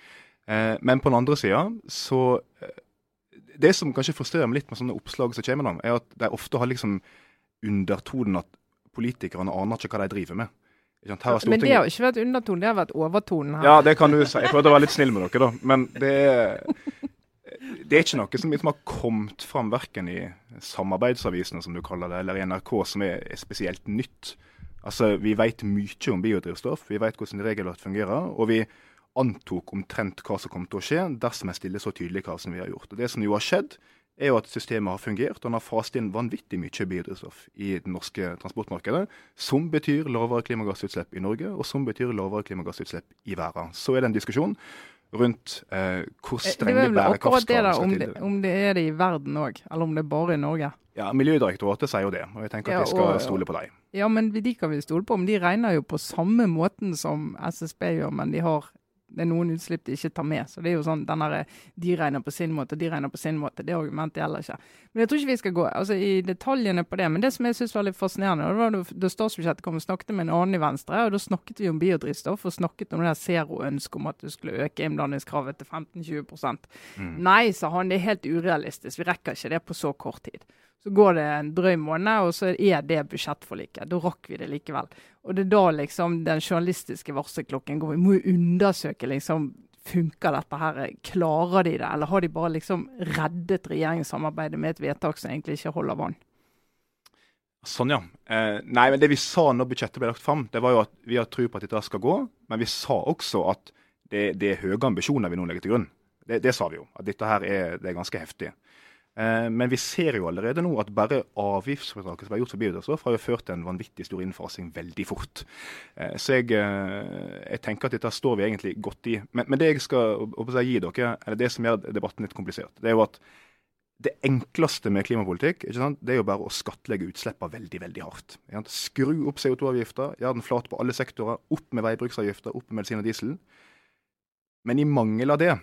Men på den andre sida så Det som kanskje frustrerer meg litt med sånne oppslag som kommer, da, er at de ofte har liksom undertonen at politikerne aner ikke hva de driver med. Men det har ikke vært undertonen, det har vært overtonen her. Ja, det kan du si. Jeg prøvde å være litt snill med dere, da. Men det er det er ikke noe som liksom har kommet fram verken i samarbeidsavisene, som du kaller det, eller i NRK, som er, spesielt nytt. Altså, Vi vet mye om biodrivstoff, vi vet hvordan regelverket fungerer. og vi antok omtrent hva som kom til å skje dersom jeg stiller så tydelige krav som vi har gjort. Og Det som jo har skjedd, er jo at systemet har fungert, og en har faset inn vanvittig mye biodrivstoff i det norske transportmarkedet. Som betyr lavere klimagassutslipp i Norge, og som betyr lavere klimagassutslipp i verden. Så er det en diskusjon rundt eh, hvor strenge akkurat det bærekraftskrav skal til. om det, om det er det i verden òg, eller om det er bare i Norge. Ja, Miljødirektoratet sier jo det, og jeg tenker at Ja, vi skal og- stole på dem. Ja, men de kan vi stole på. Men de regner jo på samme måten som SSB gjør, men de har det er noen utslipp de ikke tar med. Så det er jo sånn, den derre De regner på sin måte, de regner på sin måte. Det argumentet gjelder ikke. Men jeg tror ikke vi skal gå altså, i detaljene på det. Men det som jeg syns var litt fascinerende, det var da, da statsbudsjettet kom og snakket med en annen i Venstre, og da snakket vi om biodrivstoff og snakket om det der zero-ønsket om at du skulle øke innblandingskravet til 15-20 Mm. Nei, sa han, det er helt urealistisk. Vi rekker ikke det på så kort tid. Så går det en drøy måned, og så er det budsjettforliket. Da rakk vi det likevel. Og det er da liksom den journalistiske varselklokken går. Vi må jo undersøke liksom Funker dette her? Klarer de det, eller har de bare liksom reddet regjeringssamarbeidet med et vedtak som egentlig ikke holder vann? Sånn, ja. Eh, nei, men Det vi sa når budsjettet ble lagt fram, det var jo at vi har tro på at dette skal gå. Men vi sa også at det, det er høye ambisjoner vi nå legger til grunn. Det, det sa vi jo. At dette her er, er ganske heftig. Eh, men vi ser jo allerede nå at bare avgiftsfritaket som er gjort for biodrivstoff, har jo ført til en vanvittig stor innfasing veldig fort. Eh, så jeg, eh, jeg tenker at dette står vi egentlig godt i. Men, men det jeg skal å gi dere, eller det som gjør debatten litt komplisert, det er jo at det enkleste med klimapolitikk det er jo bare å skattlegge utslippene veldig veldig hardt. Skru opp CO2-avgifta, gjør den flat på alle sektorer. Opp med veibruksavgifter, opp med medisin og diesel. Men i mangel av det?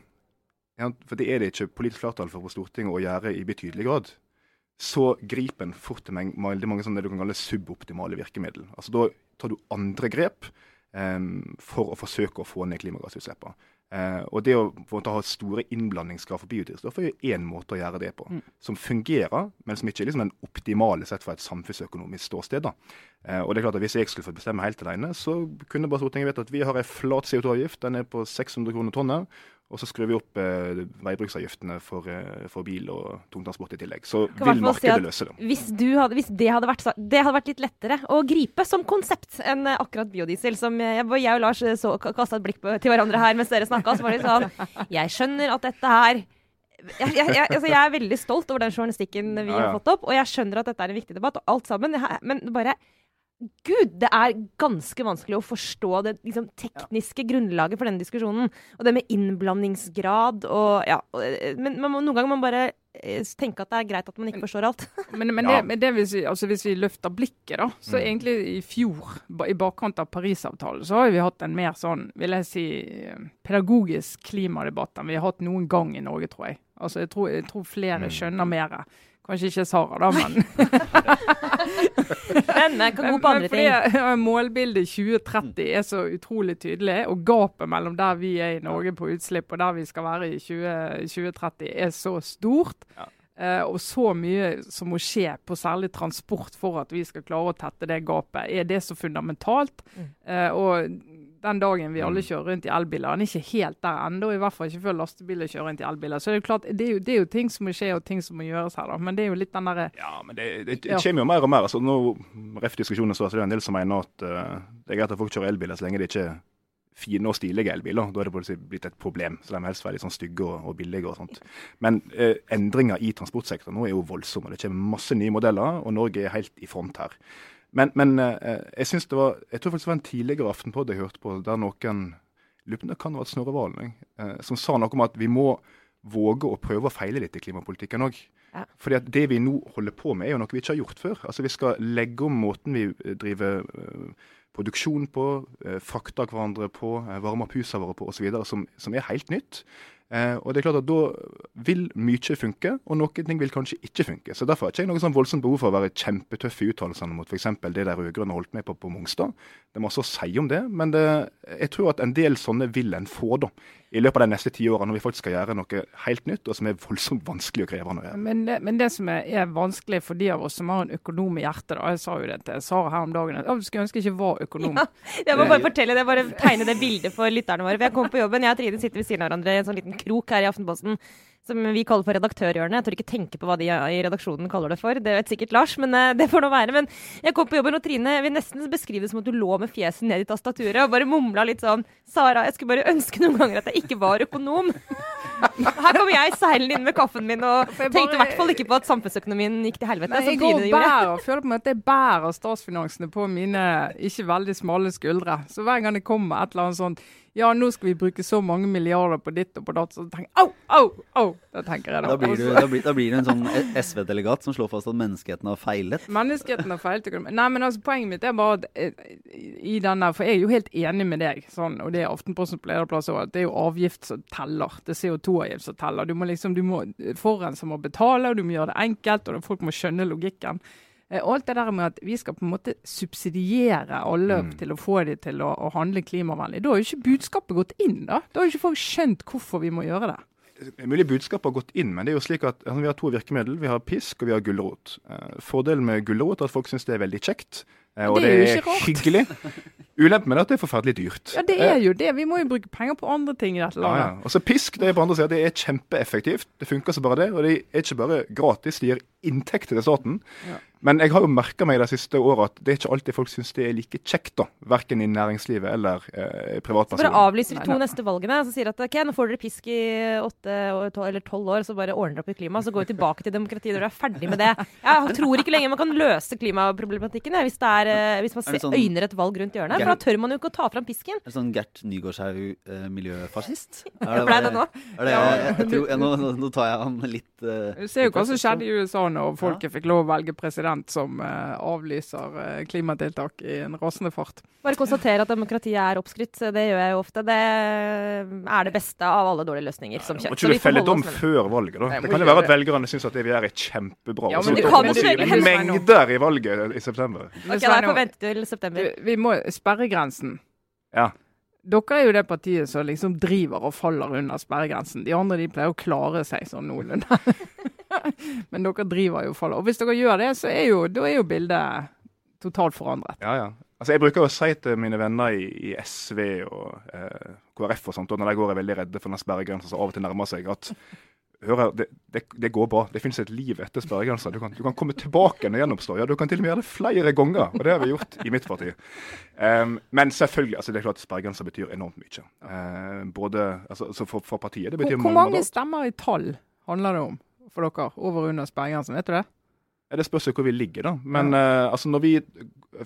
For det er det ikke politisk flertall for på Stortinget å gjøre i betydelig grad, så griper en fort til veldig mange sånne det du kan kalle suboptimale virkemidler. Altså Da tar du andre grep um, for å forsøke å få ned klimagassutslippene. Uh, og det å måte ha store innblandingskrav for biodrivstoff er jo én måte å gjøre det på. Mm. Som fungerer, men som ikke er liksom den optimale sett fra et samfunnsøkonomisk ståsted. da. Uh, og det er klart at Hvis jeg skulle fått bestemme helt alene, så kunne bare Stortinget vedtatt at vi har en flat CO2-avgift. Den er på 600 kroner tonnet. Og så skrur vi opp eh, veibruksavgiftene for, eh, for bil og tungtransport i tillegg. Så vil markedet si løse det. Hvis, du hadde, hvis det, hadde vært, det hadde vært litt lettere å gripe som konsept enn eh, akkurat biodiesel. Som jeg, jeg og Lars så, kasta et blikk på, til hverandre her mens dere snakka. Så var det sånn Jeg skjønner at dette her jeg, jeg, jeg, altså jeg er veldig stolt over den journalistikken vi Ja, ja. har fått opp, og jeg skjønner at dette er en viktig debatt, og alt sammen. Men bare Gud, det er ganske vanskelig å forstå det liksom, tekniske grunnlaget for denne diskusjonen. Og det med innblandingsgrad og ja. og, Men man må, noen ganger må man bare eh, tenke at det er greit at man ikke forstår alt. Men, men, Ja. det, men det hvis, vi, altså hvis vi løfter blikket, da, så Mm. egentlig i fjor, i bakkant av Parisavtalen, så har vi hatt en mer sånn, vil jeg si, eh, pedagogisk klimadebatt enn vi har hatt noen gang i Norge, tror jeg. Altså, jeg tror, jeg tror flere Mm. skjønner mer. Kanskje ikke Sara, da, men Men jeg kan gå på andre ting. Fordi Målbildet 2030 er så utrolig tydelig, og gapet mellom der vi er i Norge på utslipp og der vi skal være i 20, 2030 er så stort. Ja. eh, og så mye som må skje på særlig transport for at vi skal klare å tette det gapet. Er det så fundamentalt? Mm. Uh, og den dagen vi alle Mm. kjører rundt i elbiler, den er ikke helt der ennå. I hvert fall ikke før lastebiler kjører rundt i elbiler. Så det er jo klart, det er jo, det er jo ting som må skje og ting som må gjøres her, da. Men det er jo litt den derre Ja, men det, det, det kommer jo mer og mer. altså nå, Ref diskusjonen så er det en del som mener at uh, det er greit at folk kjører elbiler så lenge det ikke er fine og stilige elbiler. Da er det blitt et problem. Så de må helst være litt sånn stygge og, og billige og sånt. Men eh, endringer i transportsektoren nå er jo voldsomme. Det kommer masse nye modeller, og Norge er helt i front her. Men, men eh, jeg synes det var, jeg tror faktisk det var en tidligere Aftenpodd jeg hørte på, der noen lurer kan ha vært Snorre Valen, eh, som sa noe om at vi må våge å prøve og feile litt i klimapolitikken òg. Ja. Fordi at Det vi nå holder på med, er jo noe vi ikke har gjort før. Altså Vi skal legge om måten vi eh, driver eh, produksjon på, eh, frakter hverandre på, eh, varmer opp husene våre på osv., som, som er helt nytt. Eh, og det er klart at Da vil mye funke, og noen ting vil kanskje ikke funke. Så Derfor har ikke jeg noe sånn voldsomt behov for å være kjempetøff i uttalelsene mot f.eks. det de rød-grønne holdt med på på Mongstad. Det er masse å si om det, men det, jeg tror at en del sånne vil en få da, i løpet av de neste ti årene, når vi faktisk skal gjøre noe helt nytt, og som er voldsomt vanskelig og krevende å gjøre. Men det, men det som er, er vanskelig for de av oss som har en økonom i hjertet, da, jeg sa jo det til Sara her om dagen, at jeg skulle ønske jeg ikke var økonom. Ja, jeg må bare fortelle det, bare tegne det bildet for lytterne våre. For jeg kom på jobben, jeg og Trine sitter ved siden av hverandre i en sånn liten krok her i Aftenposten. Som vi kaller for redaktørhjørnet. Jeg tør ikke tenke på hva de i redaksjonen kaller det for. Det vet sikkert Lars, men uh, det får nå være. Men jeg kom på jobben, og Trine vil nesten beskrive det som at du lå med fjeset ned i tastaturet og bare mumla litt sånn Sara, jeg skulle bare ønske noen ganger at jeg ikke var økonom. Her kommer jeg seilende inn med kaffen min og tenkte i hvert fall ikke på at samfunnsøkonomien gikk til helvete. Nei, jeg går og bærer, føler på meg at jeg bærer statsfinansene på mine ikke veldig smale skuldre. Så hver gang det kommer et eller annet sånt ja, nå skal vi bruke så mange milliarder på ditt og på datt, så tenker jeg au, au, au! Da tenker jeg da. Da blir, du, da blir, da blir du en sånn SV-delegat som slår fast at menneskeheten har feilet? Menneskeheten har feilet. Nei, men altså, poenget mitt er bare at eh, i denne, for jeg er jo helt enig med deg, sånn, og det er Aftenpostens lederplass òg, at det er jo avgift som teller. Det er CO2-avgift teller. Du må liksom, du må, Forurenser må betale, og du må gjøre det enkelt, og folk må skjønne logikken. Eh, og alt det der med at vi skal på en måte subsidiere alle mm. til å få dem til å, å, handle klimavennlig. Da har jo ikke budskapet gått inn. da. Da har jo ikke folk skjønt hvorfor vi må gjøre det. Mulig budskapet har gått inn, men det er jo slik at altså, vi har to virkemidler. Vi har pisk og vi har gulrot. Eh, fordelen med gulrot er at folk syns det er veldig kjekt. Eh, og det er, det er hyggelig. Ulempen er at det er forferdelig dyrt. Ja, det er jo det. Vi må jo bruke penger på andre ting i dette landet. Ja, ja. Og så pisk det er på andre siden, det er kjempeeffektivt. Det funker så bare det. Og det er ikke bare gratis, det gir inntekter til staten. Ja. Men jeg har jo merka meg de siste åra at det er ikke alltid folk syns det er like kjekt. da, Verken i næringslivet eller eh, privatpersoner. Bare avlyser de to neste valgene og så sier at ok, nå får dere pisk i åtte eller tolv år, så bare ordner dere opp i klimaet. Så går vi tilbake til demokratiet når dere er ferdig med det. Jeg tror ikke lenger man kan løse klimaproblematikken hvis, det er, eh, hvis man ser, sånn, øyner et valg rundt hjørnet. For da tør man jo ikke å ta fram pisken. Er det sånn Gert Nygaardshaug-miljøfascist? Eh, det ble det nå? Det, jeg, jeg, tror, nå, nå, tar jeg han litt eh, Du ser jo hva som skjedde i USA når folket fikk lov å velge president som uh, avlyser uh, klimatiltak i en rasende fart. Bare konstatere at demokratiet er oppskrytt. Det gjør jeg jo ofte. Det er det beste av alle dårlige løsninger som kjent. Må ikke du felle dom før valget, da? Det kan jo være at velgerne syns at det vi gjør er kjempebra. Ja, men du kan si mengder i valget i september. Ok, da er vente til september. Vi må Sperregrensen. Ja. Dere er jo det partiet som liksom driver og faller under sperregrensen. De andre de pleier å klare seg sånn noenlunde. Men dere driver jo faller. Og hvis dere gjør det, så er jo, da er jo bildet totalt forandret. Ja, ja. Altså, jeg bruker å si til mine venner i, i SV og eh, KrF og sånt, og når de går er veldig redde for den sperregrensa som av og til nærmer seg, at Hører, det, det, det, går bra. Det finnes et liv etter sperregrensa. Du, du, kan komme tilbake når det gjenoppstår. Ja, du kan til og med gjøre det flere ganger, og det har vi gjort i mitt parti. Um, men selvfølgelig, altså, det er klart sperregrensa betyr enormt mye. Uh, både altså, for, for, partiet. Det betyr hvor, hvor mange stemmer i tall handler det om? For dere over og under sperregrensen, vet du det? Ja, Det spørs jo hvor vi ligger, da. Men ja. uh, altså når vi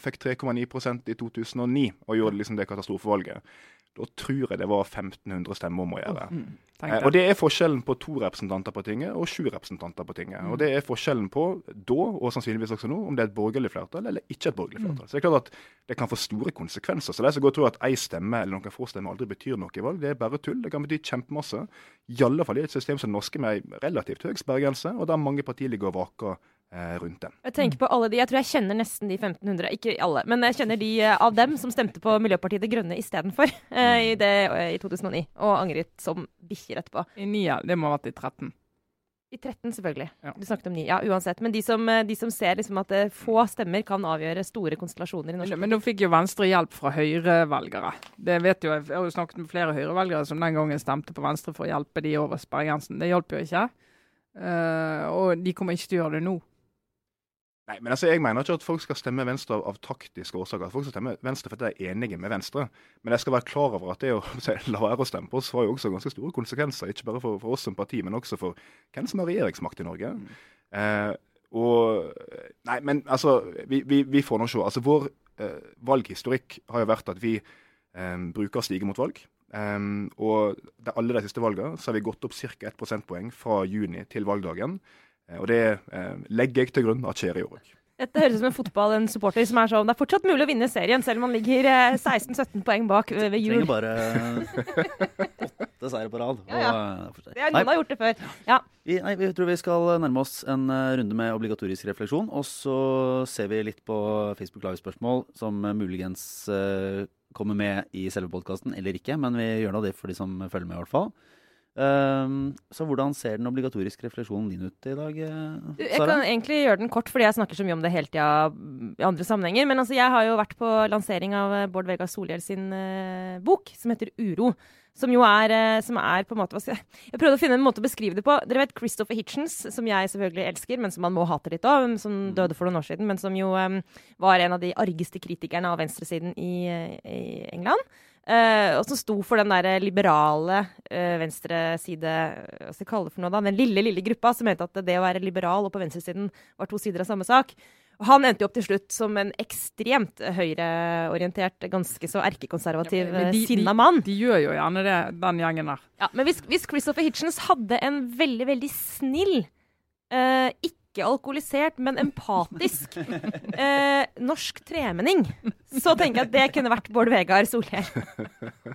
fikk 3,9% i 2009 og gjorde liksom det katastrofevalget, da tror jeg det var 1500 stemmer om å gjøre. Mm, eh, og Det er forskjellen på to representanter på tinget og sju representanter på tinget. Mm. Og Det er forskjellen på da, og sannsynligvis også nå, om det er et borgerlig flertall eller ikke et borgerlig mm. flertall. Mm. Så det er klart at det kan få store konsekvenser. Så de som går og tror at ei stemme eller noen få stemmer aldri betyr noe i valg, det er bare tull. Det kan bety kjempemasse. I alle fall i et system som det norske med ei relativt høy sperregrense, og der mange partier ligger og vaker rundt dem. Jeg tenker på alle de, jeg tror jeg kjenner nesten de 1500, ikke alle, men jeg kjenner de eh, av dem som stemte på Miljøpartiet De Grønne istedenfor uh, i, i 2009, og angret som bikkjer etterpå. I 9, det må ha vært i 13. I 13, selvfølgelig. Ja. Du snakket om 9. Ja, uansett. Men de som, de som ser liksom at få stemmer kan avgjøre store konstellasjoner i norsk Men, nå fikk jo Venstre hjelp fra Høyre-velgere. Det vet jo, Jeg har jo snakket med flere Høyre-velgere som den gangen stemte på Venstre for å hjelpe de over sperregrensen. Det hjalp jo ikke. Uh, og de kommer ikke til å gjøre det nå. Nei, men altså, Jeg mener ikke at folk skal stemme Venstre av, av taktiske årsaker. Folk skal stemme Venstre fordi de er enige med Venstre. Men jeg skal være klar over at det å la være å stemme på oss har jo også ganske store konsekvenser. Ikke bare for, for, oss som parti, men også for hvem som har regjeringsmakt i Norge. Mm. Eh, og Nei, men altså, vi, vi, vi får nå se. Altså, Vår eh, valghistorikk har jo vært at vi eh, bruker stige mot valg. Um, og de, alle de siste valgene så har vi gått opp ca. 1 prosentpoeng fra juni til valgdagen. Eh, og det eh, legger jeg til grunn at skjer i år òg. Dette høres ut som en fotball, en supporter som er sånn Det er fortsatt mulig å vinne serien, selv om man ligger 16-17 eh, poeng bak ved jul. Trenger bare åtte seire på rad. Ja, ja. Det er, noen har gjort det før. Ja. Vi, nei, vi tror vi skal nærme oss en runde med obligatorisk refleksjon. Og så ser vi litt på Facebook Live-spørsmål som muligens kommer med i selve podkasten eller ikke. Men vi gjør nå det for de som følger med, i hvert fall. Um, så hvordan ser den obligatoriske refleksjonen din ut i dag, Sara? Eh, jeg kan egentlig gjøre den kort, fordi jeg snakker så mye om det hele tida i andre sammenhenger. Men altså, jeg har jo vært på lansering av eh, Bård Vegar Solhjell sin uh, bok, som heter Uro. Som jo er, som er på en måte jeg, jeg prøvde å finne en måte å beskrive det på. Dere vet Christopher Hitchens, som jeg selvfølgelig elsker, men som man må hate litt av. Som mm. døde for noen år siden, men som jo um, var en av de argeste kritikerne av venstresiden i, i England. Uh, og som sto for den der liberale uh, venstreside Hva skal jeg kalle det for noe, da? Den lille, lille gruppa som mente at det å være liberal og på venstresiden var to sider av samme sak. Og han endte jo opp til slutt som en ekstremt høyreorientert, ganske så erkekonservativ, ja, de, sinna mann. De, de, gjør jo gjerne det, den gjengen der. Ja, Men hvis, hvis Christopher Hitchens hadde en veldig, veldig snill, uh, ikke alkoholisert, men empatisk eh, norsk tremenning, så tenker jeg at det kunne vært Bård Vegar Solhjell.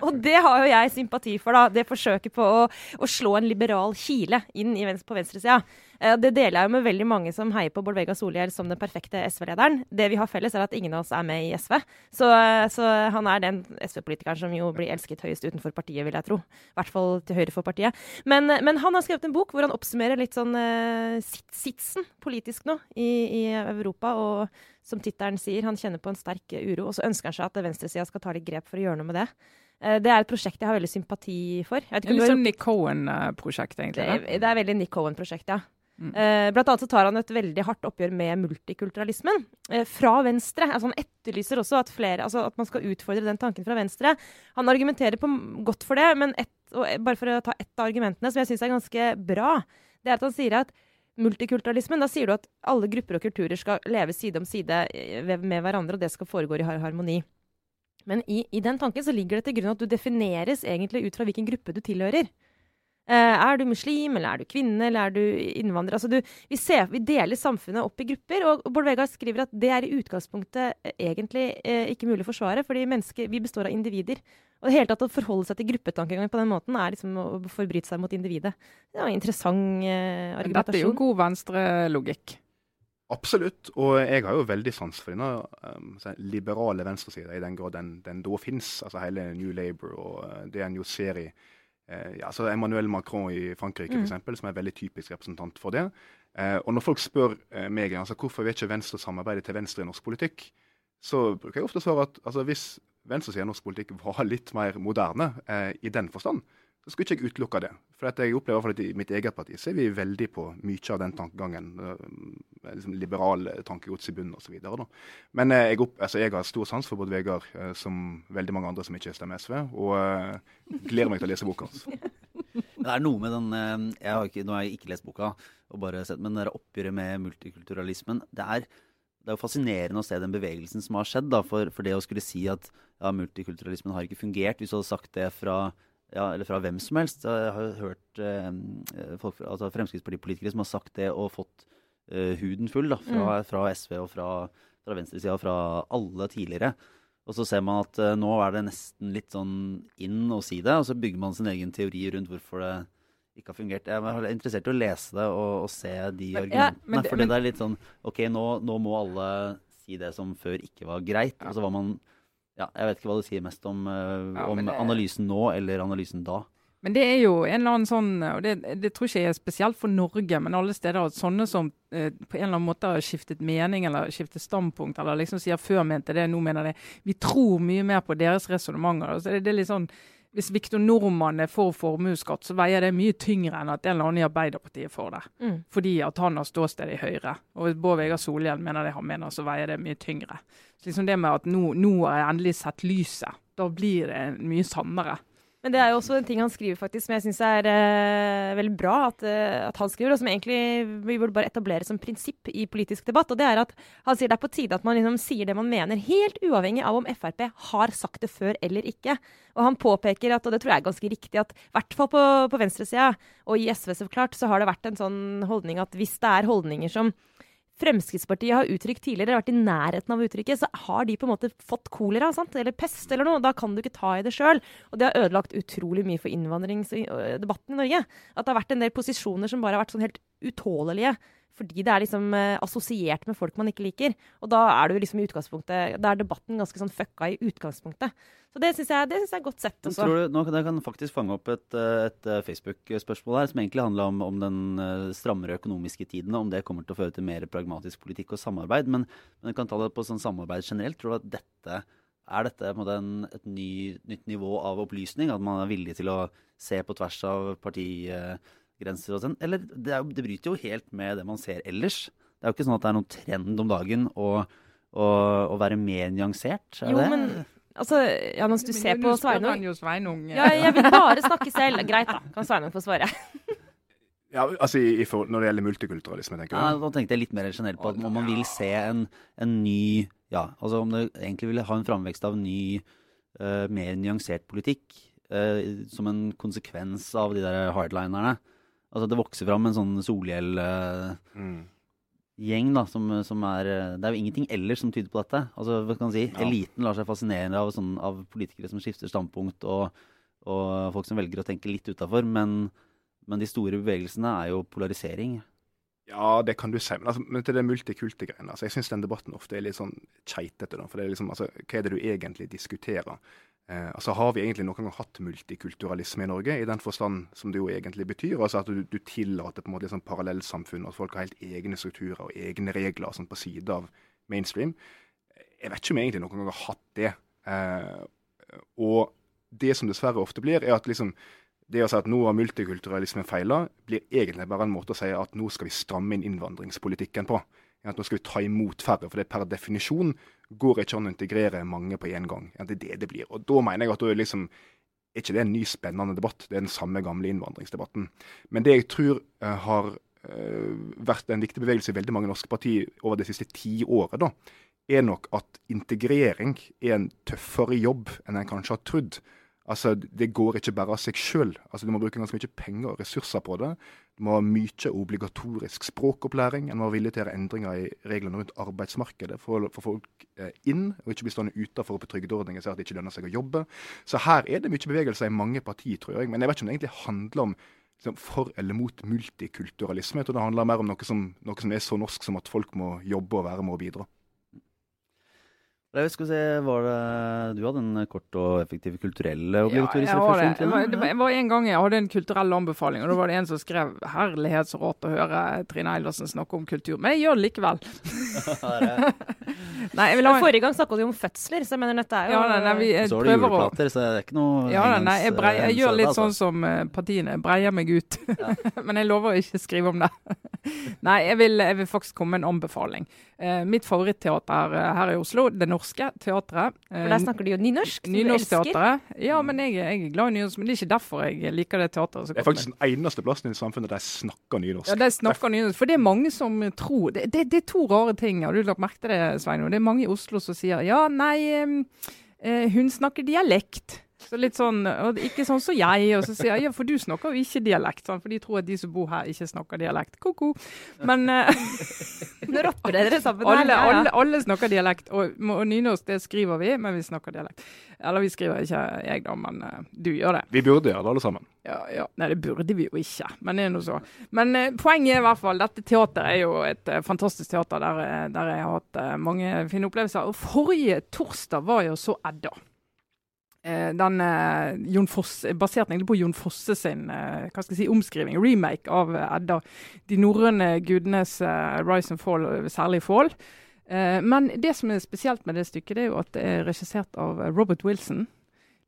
Og det har jo jeg sympati for, da. Det forsøket på å, å slå en liberal kile inn venstre, på venstresida. Eh, det deler jeg jo med veldig mange som heier på Bård Vegar Solhjell som den perfekte SV-lederen. Det vi har felles, er at ingen av oss er med i SV. Så, så han er den SV-politikeren som jo blir elsket høyest utenfor partiet, vil jeg tro. I hvert fall til høyre for partiet. Men, men han har skrevet en bok hvor han oppsummerer litt sånn uh, sitsen politisk nå i, i Europa. og som tittelen sier, han kjenner på en sterk uro, og så ønsker han seg at venstresida skal ta litt grep for å gjøre noe med det. Eh, det er et prosjekt jeg har veldig sympati for. det er litt sånn Nick Cohen-prosjekt, egentlig? Det, det er veldig Nick Cohen-prosjekt, ja. Mm. Eh, blant annet så tar han et veldig hardt oppgjør med multikulturalismen eh, fra venstre. Altså han etterlyser også at, flere, altså at, man skal utfordre den tanken fra venstre. Han argumenterer på, godt for det, men et, bare for å ta ett av argumentene som jeg syns er ganske bra, det er at han sier at multikulturalismen, da sier du at alle grupper og kulturer skal leve side om side eh, med hverandre, og det skal foregå i harmoni. Men i, i den tanken så ligger det til grunn at du defineres egentlig ut fra hvilken gruppe du tilhører. Eh, er du muslim, eller er du kvinne, eller er du innvandrer? Altså du, vi, ser, vi, deler samfunnet opp i grupper, og Bård Vegar skriver at det er i utgangspunktet eh, egentlig eh, ikke mulig å forsvare, fordi mennesker, vi består av individer. Og det hele tatt Å forholde seg til gruppetankegang på den måten er liksom å forbryte seg mot individet. Det var en interessant eh, argumentasjon. Dette er jo god venstrelogikk. Absolutt, og jeg har jo veldig sans for denne um, liberale venstresida, i den grad den, den da fins. Altså hele New Labour og uh, det en jo ser i ja, så Emmanuel Macron i Frankrike, mm. for eksempel, som er veldig typisk representant for det. Eh, og når folk spør eh, meg altså, hvorfor vil ikke Venstre samarbeide til venstre i norsk politikk, så bruker jeg ofte å svare at altså, hvis venstresida i norsk politikk var litt mer moderne eh, i den forstand, så skulle ikke jeg utelukke det. For jeg opplever at I mitt eget parti så er vi veldig på mye av den tankegangen. Uh, liksom Liberal tankegods i bunnen osv. Men uh, jeg, opp, altså, jeg, har stor sans for både Vegard uh, som veldig mange andre som ikke stemmer SV, og gleder meg til å lese boka hans. det er noe med den jeg har ikke, Nå har jeg ikke lest boka, og bare sett, men det oppgjøret med multikulturalismen det er, det er jo fascinerende å se den bevegelsen som har skjedd. Da, for, for det å skulle si at ja, multikulturalismen har ikke fungert, hvis du hadde sagt det fra ja, eller fra hvem som helst. Jeg har hørt eh, folk, altså Fremskrittspartipolitikere som har sagt det og fått eh, huden full da, fra, mm. fra, SV og fra, fra venstresida og fra alle tidligere. Og så ser man at eh, nå er det nesten litt sånn inn å si det, og så bygger man sin egen teori rundt hvorfor det ikke har fungert. Jeg er interessert i å lese det og, og se de men, argumentene. Ja, for det er litt sånn OK, nå, nå, må alle si det som før ikke var greit. Ja. Og så var man ja, jeg vet ikke hva det sier mest om, uh, ja, om det... analysen nå eller analysen da. Men det er jo en eller annen sånn, og det, det tror ikke jeg er spesielt for Norge, men alle steder at sånne som eh, på en eller annen måte har skiftet mening eller skiftet standpunkt, eller liksom sier før mente det, nå mener det. Vi tror mye mer på deres resonnementer. Altså det, det, er litt sånn, hvis Viktor Nordmann er for formuesskatt, så veier det mye tyngre enn at en eller annen i Arbeiderpartiet får det. Mm. Fordi at han har ståsted i Høyre. Og hvis Bård Vegar Solhjell mener det han mener, så veier det mye tyngre. Så liksom det med at nå, nå har jeg endelig sett lyset, da blir det mye sannere. Men det er jo også en ting han skriver faktisk, som jeg syns er uh, veldig bra at, uh, at, han skriver, og som egentlig vi burde bare etablere som prinsipp i politisk debatt. og det er at Han sier det er på tide at man liksom sier det man mener, helt uavhengig av om Frp har sagt det før eller ikke. Og han påpeker at, og det tror jeg er ganske riktig, at i hvert fall på, på venstresida, og i SV så klart, så har det vært en sånn holdning at hvis det er holdninger som Fremskrittspartiet har uttrykt tidligere, vært i nærheten av uttrykket, så har de på en måte fått kolera sant? eller pest eller noe. Da kan du ikke ta i det sjøl. Og det har ødelagt utrolig mye for innvandringsdebatten i Norge. At det har vært en del posisjoner som bare har vært sånn helt utålelige fordi det er liksom eh, assosiert med folk man ikke liker. Og da er liksom da er debatten ganske sånn fucka i utgangspunktet. Så det syns jeg, jeg, er godt sett. Også. Tror du, nå kan jeg kan faktisk fange opp et, eh, et eh, Facebook-spørsmål her, som egentlig handler om, om den uh, strammere økonomiske tiden, om det kommer til å føre til mer pragmatisk politikk og samarbeid. Men, men jeg kan ta det på sånn samarbeid generelt. Tror du at dette er dette en et ny, nytt nivå av opplysning? At man er villig til å se på tvers av partigrenser og sånn? Eller det, er, det, bryter jo helt med det man ser ellers. Det er jo ikke sånn at det er noen trend om dagen å, å, å være mer nyansert. jo, det? men altså, ja, mens du ser på Sveinung Sveinung Ja, jeg vil bare snakke selv. Greit, da. Kan Sveinung få svare. Ja, altså i, i for, Når det gjelder multikulturalisme, tenker du? Ja, da tenkte jeg litt mer generelt på at om man vil se en, en ny Ja, altså om det egentlig vil ha en framvekst av en ny, uh, mer nyansert politikk uh, som en konsekvens av de der hardlinerne. Altså det vokser fram en sånn Solhjell uh, mm. Gjeng da, som, som, er Det er jo ingenting ellers som tyder på dette. Altså, hva kan man si? Ja. Eliten lar seg fascinere av, sånn, av politikere som skifter standpunkt, og, og folk som velger å tenke litt utafor. Men men de store bevegelsene er jo polarisering. Ja, det kan du si. Men, altså, men til det multikulte-greiene altså, Jeg syns den debatten ofte er litt sånn keitete. For det er liksom, altså, hva er det du egentlig diskuterer? Eh, altså, Har vi egentlig noen gang hatt multikulturalisme i Norge, i den forstand som det jo egentlig betyr? Altså At du, du tillater på en måte liksom parallellsamfunn, at folk har helt egne strukturer og egne regler sånn på side av mainstream. Jeg vet ikke om jeg egentlig noen gang har hatt det. Eh, og det som dessverre ofte blir, er at liksom det å si at nå har multikulturalismen feila, blir egentlig bare en måte å si at nå skal vi stramme inn innvandringspolitikken på. At nå skal vi ta imot færre, for det er per definisjon går ikke an å integrere mange på én gang. det er det det blir. Og Da mener jeg at da er liksom, er ikke det en ny, spennende debatt. Det er den samme gamle innvandringsdebatten. Men det jeg tror uh, har uh, vært en viktig bevegelse i veldig mange norske partier over de siste ti året, da, er nok at integrering er en tøffere jobb enn en kanskje har trodd. Altså, Det går ikke bare av seg sjøl. Altså, du må bruke ganske mye penger og ressurser på det. Du må ha mye obligatorisk språkopplæring. En må være villig til å gjøre endringer i reglene rundt arbeidsmarkedet for å få folk eh, inn, og ikke bli stående utenfor på trygdeordninger si at det ikke lønner seg å jobbe. Så her er det mye bevegelser i mange partier, tror jeg. Men jeg vet ikke om det egentlig handler om liksom, for eller mot multikulturalisme. Jeg tror det handler mer om noe som, noe som er så norsk som at folk må jobbe og være med og bidra. Jeg skal se, var det, Du hadde en kort og effektiv kulturell obligatorisk ja, refleksjon? Det. Det, var, det var en gang jeg hadde en kulturell anbefaling, og da var det en som skrev 'Herlighet, så rått å høre Trine Eilertsen snakke om kultur'. Men jeg gjør det likevel. nei, jeg vil ha... Forrige gang snakket vi om fødsler, så jeg mener dette er jo ja, nei, nei, vi, Så har du juleplater, så det er ikke noe ja, nei, jeg, brei, jeg gjør litt altså. sånn som uh, partiene. Breier meg ut. Men jeg lover å ikke skrive om det. nei, jeg vil, jeg vil, faktisk komme med en anbefaling. Uh, mitt favorittteater uh, her i Oslo, det norske teatret. For der snakker de jo nynorsk, som Nynorskteatret. Ja, men jeg, jeg, er glad i nynorsk. Men det er ikke derfor jeg liker det teatret. Det er faktisk den eneste plassen i samfunnet der jeg snakker nynorsk. Ja, de snakker nynorsk. For det er mange som tror Det, det, det er to rare ting. Har du lagt merke til det, Sveinung? Det er mange i Oslo som sier ja, nei, eh, hun snakker dialekt. Så litt sånn, og Ikke sånn som jeg. Og så sier jeg ja, for du snakker jo ikke dialekt. Sånn, for de tror at de som bor her, ikke snakker dialekt. Ko-ko. Men uh, Nå rapper dere sammen alle, Alle, alle, snakker dialekt. Og, og, nynorsk det skriver vi, men vi snakker dialekt. Eller vi skriver ikke jeg, da, men uh, du gjør det. Vi burde gjøre det, alle sammen. Ja, ja. Nei, det burde vi jo ikke, men det er nå så. Men uh, poenget er i hvert fall dette teateret er jo et fantastisk teater der, der jeg har hatt mange fine opplevelser. Og forrige torsdag var jo så Edda. Eh, den eh, Jon Fosse, basert egentlig på Jon Fosse sin eh, hva skal jeg si, omskriving, remake av Edda. De norrøne gudenes rise and fall, særlig fall. men det som er spesielt med det stykket, det er jo at det er regissert av Robert Wilson.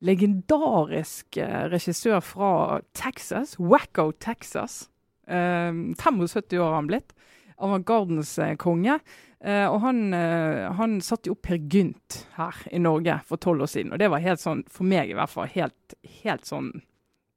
Legendarisk regissør fra Texas, Wacko, Texas. 75 år har han blitt. Avantgardens konge. Og han, uh, han satte jo opp Per Gynt her i Norge for tolv år siden. Og det var helt sånn, for meg i hvert fall, helt, helt sånn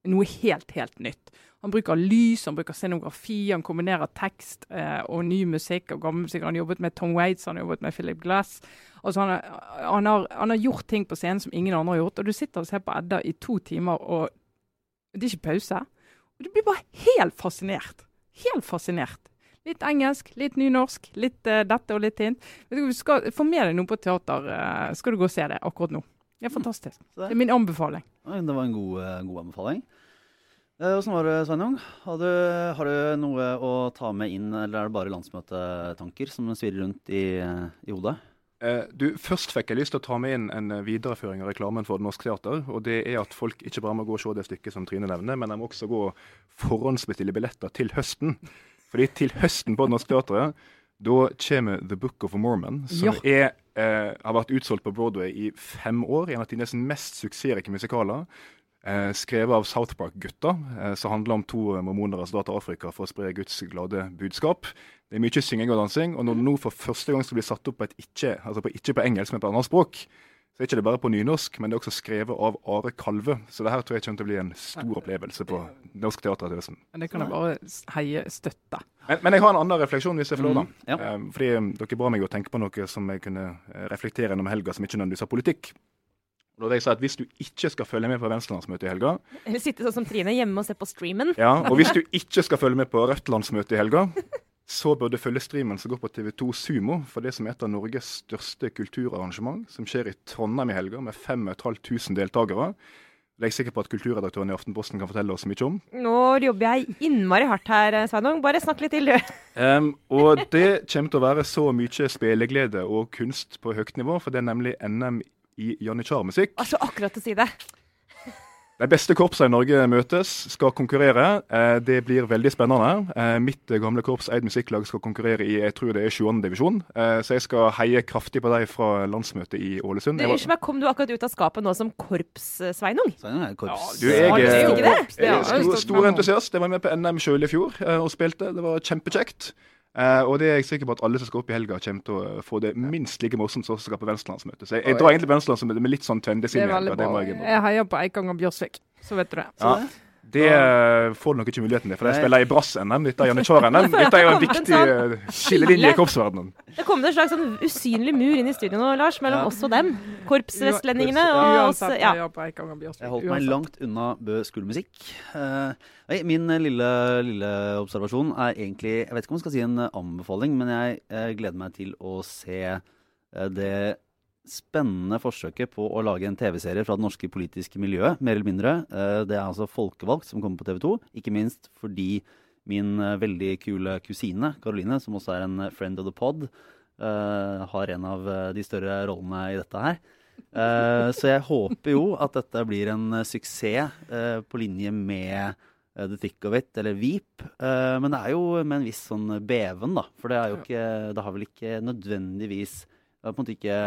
Noe helt, helt nytt. Han bruker lys, han bruker scenografi, han kombinerer tekst uh, og ny musikk og gammel musikk. Han har jobbet med Tom Waits, han har jobbet med Philip Glass. Altså han, han, har, han, har, gjort ting på scenen som ingen andre har gjort. Og du sitter og ser på Edda i to timer, og det er ikke pause. Og du blir bare helt fascinert. Helt fascinert. Litt engelsk, litt nynorsk, litt uh, dette og litt hint. Du skal få med deg noe på teater, uh, skal du gå og se det akkurat nå. Det er mm. fantastisk. Det er min anbefaling. Det var en god, uh, god anbefaling. Åssen var det, Sveinung? Har, har, du noe å ta med inn, eller er det bare landsmøtetanker som svirrer rundt i, i hodet? Du, Først fikk jeg lyst til å ta med inn en videreføring av reklamen for Norsk Teater. og Det er at folk ikke bare må gå og se det stykket som Trine nevner, men de må også gå og forhåndsbestille billetter til høsten. Fordi til høsten på Norsk Teatret, da kommer The Book of Mormon, som ja. er eh, har vært utsolgt på Broadway i fem år. En av tidenes mest suksessrike musikaler. Eh, skrevet av South Park-gutta, eh, som handler om to mormonere som drar til Afrika for å spre Guds glade budskap. Det er mye synging og dansing. Og når det nå for første gang skal bli satt opp på et ikke, altså på, ikke på engelsk, men på et annet språk, så er ikke det bare på nynorsk, men det er også skrevet av Are Kalve. Så det her tror jeg kommer til å bli en stor opplevelse på Norsk Teater til høsten. Men det kan jeg bare heie støtte. Men, men, jeg har en annen refleksjon, hvis jeg får lov. da. Mm, ja. Eh, fordi dere ba meg å tenke på noe som jeg kunne eh, reflektere gjennom helga, som ikke nødvendigvis har politikk. Da jeg sa at Hvis du ikke skal følge med på Venstre-landsmøtet i helga, Eller sitte sånn som Trine hjemme og se på streamen. ja, og hvis du ikke skal følge med på Rødt-landsmøtet i helga, så bør du følge streamen som går på TV2 Sumo, for det som er et av Norges største kulturarrangement, som skjer i Trondheim i helga, med 5500 deltakere. Det er jeg sikker på at kulturredaktøren i Aftenposten kan fortelle oss mye om. Nå jobber jeg innmari hardt her, Sveinung. Bare snakk litt til, du. Um, og det kommer til å være så mye spilleglede og kunst på høyt nivå, for det er nemlig NM i janitsjarmusikk. Altså, akkurat å si det. De beste korpsene i Norge møtes, skal konkurrere. Eh, det blir veldig spennende. Eh, mitt gamle korps Eid musikklag skal konkurrere i jeg tror det er 22. divisjon. Eh, så jeg skal heie kraftig på dem fra landsmøtet i Ålesund. Var- Unnskyld meg, kom du akkurat ut av skapet nå som korps, eh, Sveinung? Korps. Ja. Du, jeg, er- ikke det? jeg er stor, stor entusiast. Jeg var med på NM sjøl i fjor eh, og spilte. Det var kjempekjekt. Eh, og det er jeg sikker på at alle som skal opp i helga, kommer til å få det minst like morsomt som oss som skal på Venstre-landsmøte. Så jeg, jeg drar egentlig på Venstre-landsmøtet med litt sånn Det tøndesinn er i helga. jeg heier på Eikanger Bjørsvik, så vet du det. Ja, det eh, får du nok ikke muligheten til, for jeg Nei. spiller i brass-NM. Dette er janitsjar-NM. Dette er jo en viktig eh, skillelinje i korpsverdenen. Det kom en slags sånn usynlig mur inn i studio nå, Lars, mellom Ja. oss og dem. Korpsvestlendingene og oss. Ja. Jeg holdt meg langt unna Bø skolemusikk. Eh, nei, min lille, lille observasjon er egentlig Jeg vet ikke om jeg skal si en anbefaling, men jeg gleder meg til å se det spennende forsøket på å lage en TV-serie fra det norske politiske miljøet, mer eller mindre. Eh, det er altså Folkevalgt som kommer på TV 2. Ikke minst fordi min eh, veldig kule kusine Caroline, som også er en eh, friend of the pod, har en av de større rollene i dette her. Så jeg håper jo at dette blir en suksess på linje med The Thick of It, eller Veep. Men det er jo med en viss sånn beven, da. For det er jo ikke Det har vel ikke nødvendigvis Det har på en måte ikke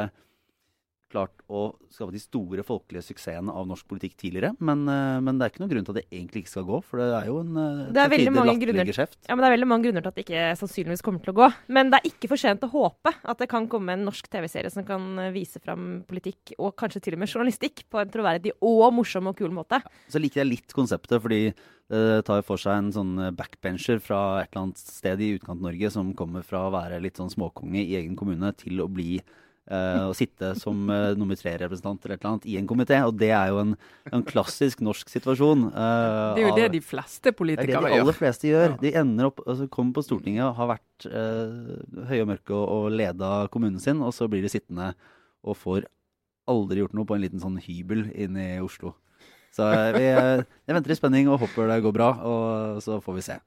klart å skape de store folkelige suksessene av norsk politikk tidligere. Men, eh, men det er ikke noen grunn til at det egentlig ikke skal gå, for det er jo en eh, Det er veldig mange latterlig grunner. geskjeft. Ja, men Det er veldig mange grunner til at det ikke sannsynligvis kommer til å gå. Men det er ikke for sent å håpe at det kan komme en norsk TV-serie som kan eh, vise fram politikk, og kanskje til og med journalistikk, på en troverdig og morsom og kul måte. Så liker jeg litt konseptet, fordi det tar for seg en sånn backbencher fra et eller annet sted i utkant-Norge som kommer fra å være litt sånn småkonge i egen kommune til å bli å sitte som eh, nummer tre-representant eller et eller annet i en komité. Og det er jo en, en klassisk norsk situasjon. eh, Det er jo av- det de fleste politikere gjør. det er det de gjør. aller fleste gjør. De ender opp, altså kommer på Stortinget og har vært uh, høye og mørke og, og leda kommunen sin, og så blir de sittende og får aldri gjort noe på en liten sånn hybel inne i Oslo. Så eh, vi, eh, jeg venter i spenning og håper det går bra, og så får vi se.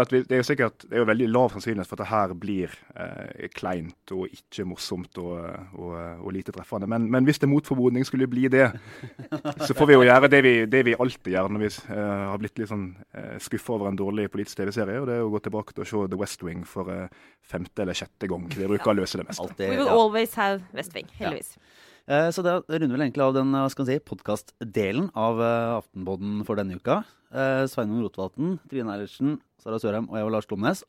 At vi, det er jo sikkert det er jo veldig lav sannsynlighet for at det her blir eh, kleint og ikke morsomt og, og, og lite treffende. Men, men hvis det mot formodning skulle bli det, så får vi jo gjøre det vi, det vi alltid gjør når vi eh, har blitt litt sånn eh, skuffa over en dårlig politisk TV-serie. Og det er å gå tilbake til å se The West Wing for eh, femte eller sjette gang. Det bruker å løse det meste. Det, We will always have West Wing, heldigvis. Eh, Så det runder vel egentlig av den hva skal man si, podkastdelen av eh, Aftenpodden for denne uka. Eh, Sveinung Rotevatn, Trine Eilertsen, Sara Sørheim og jeg var Lars Glomnes.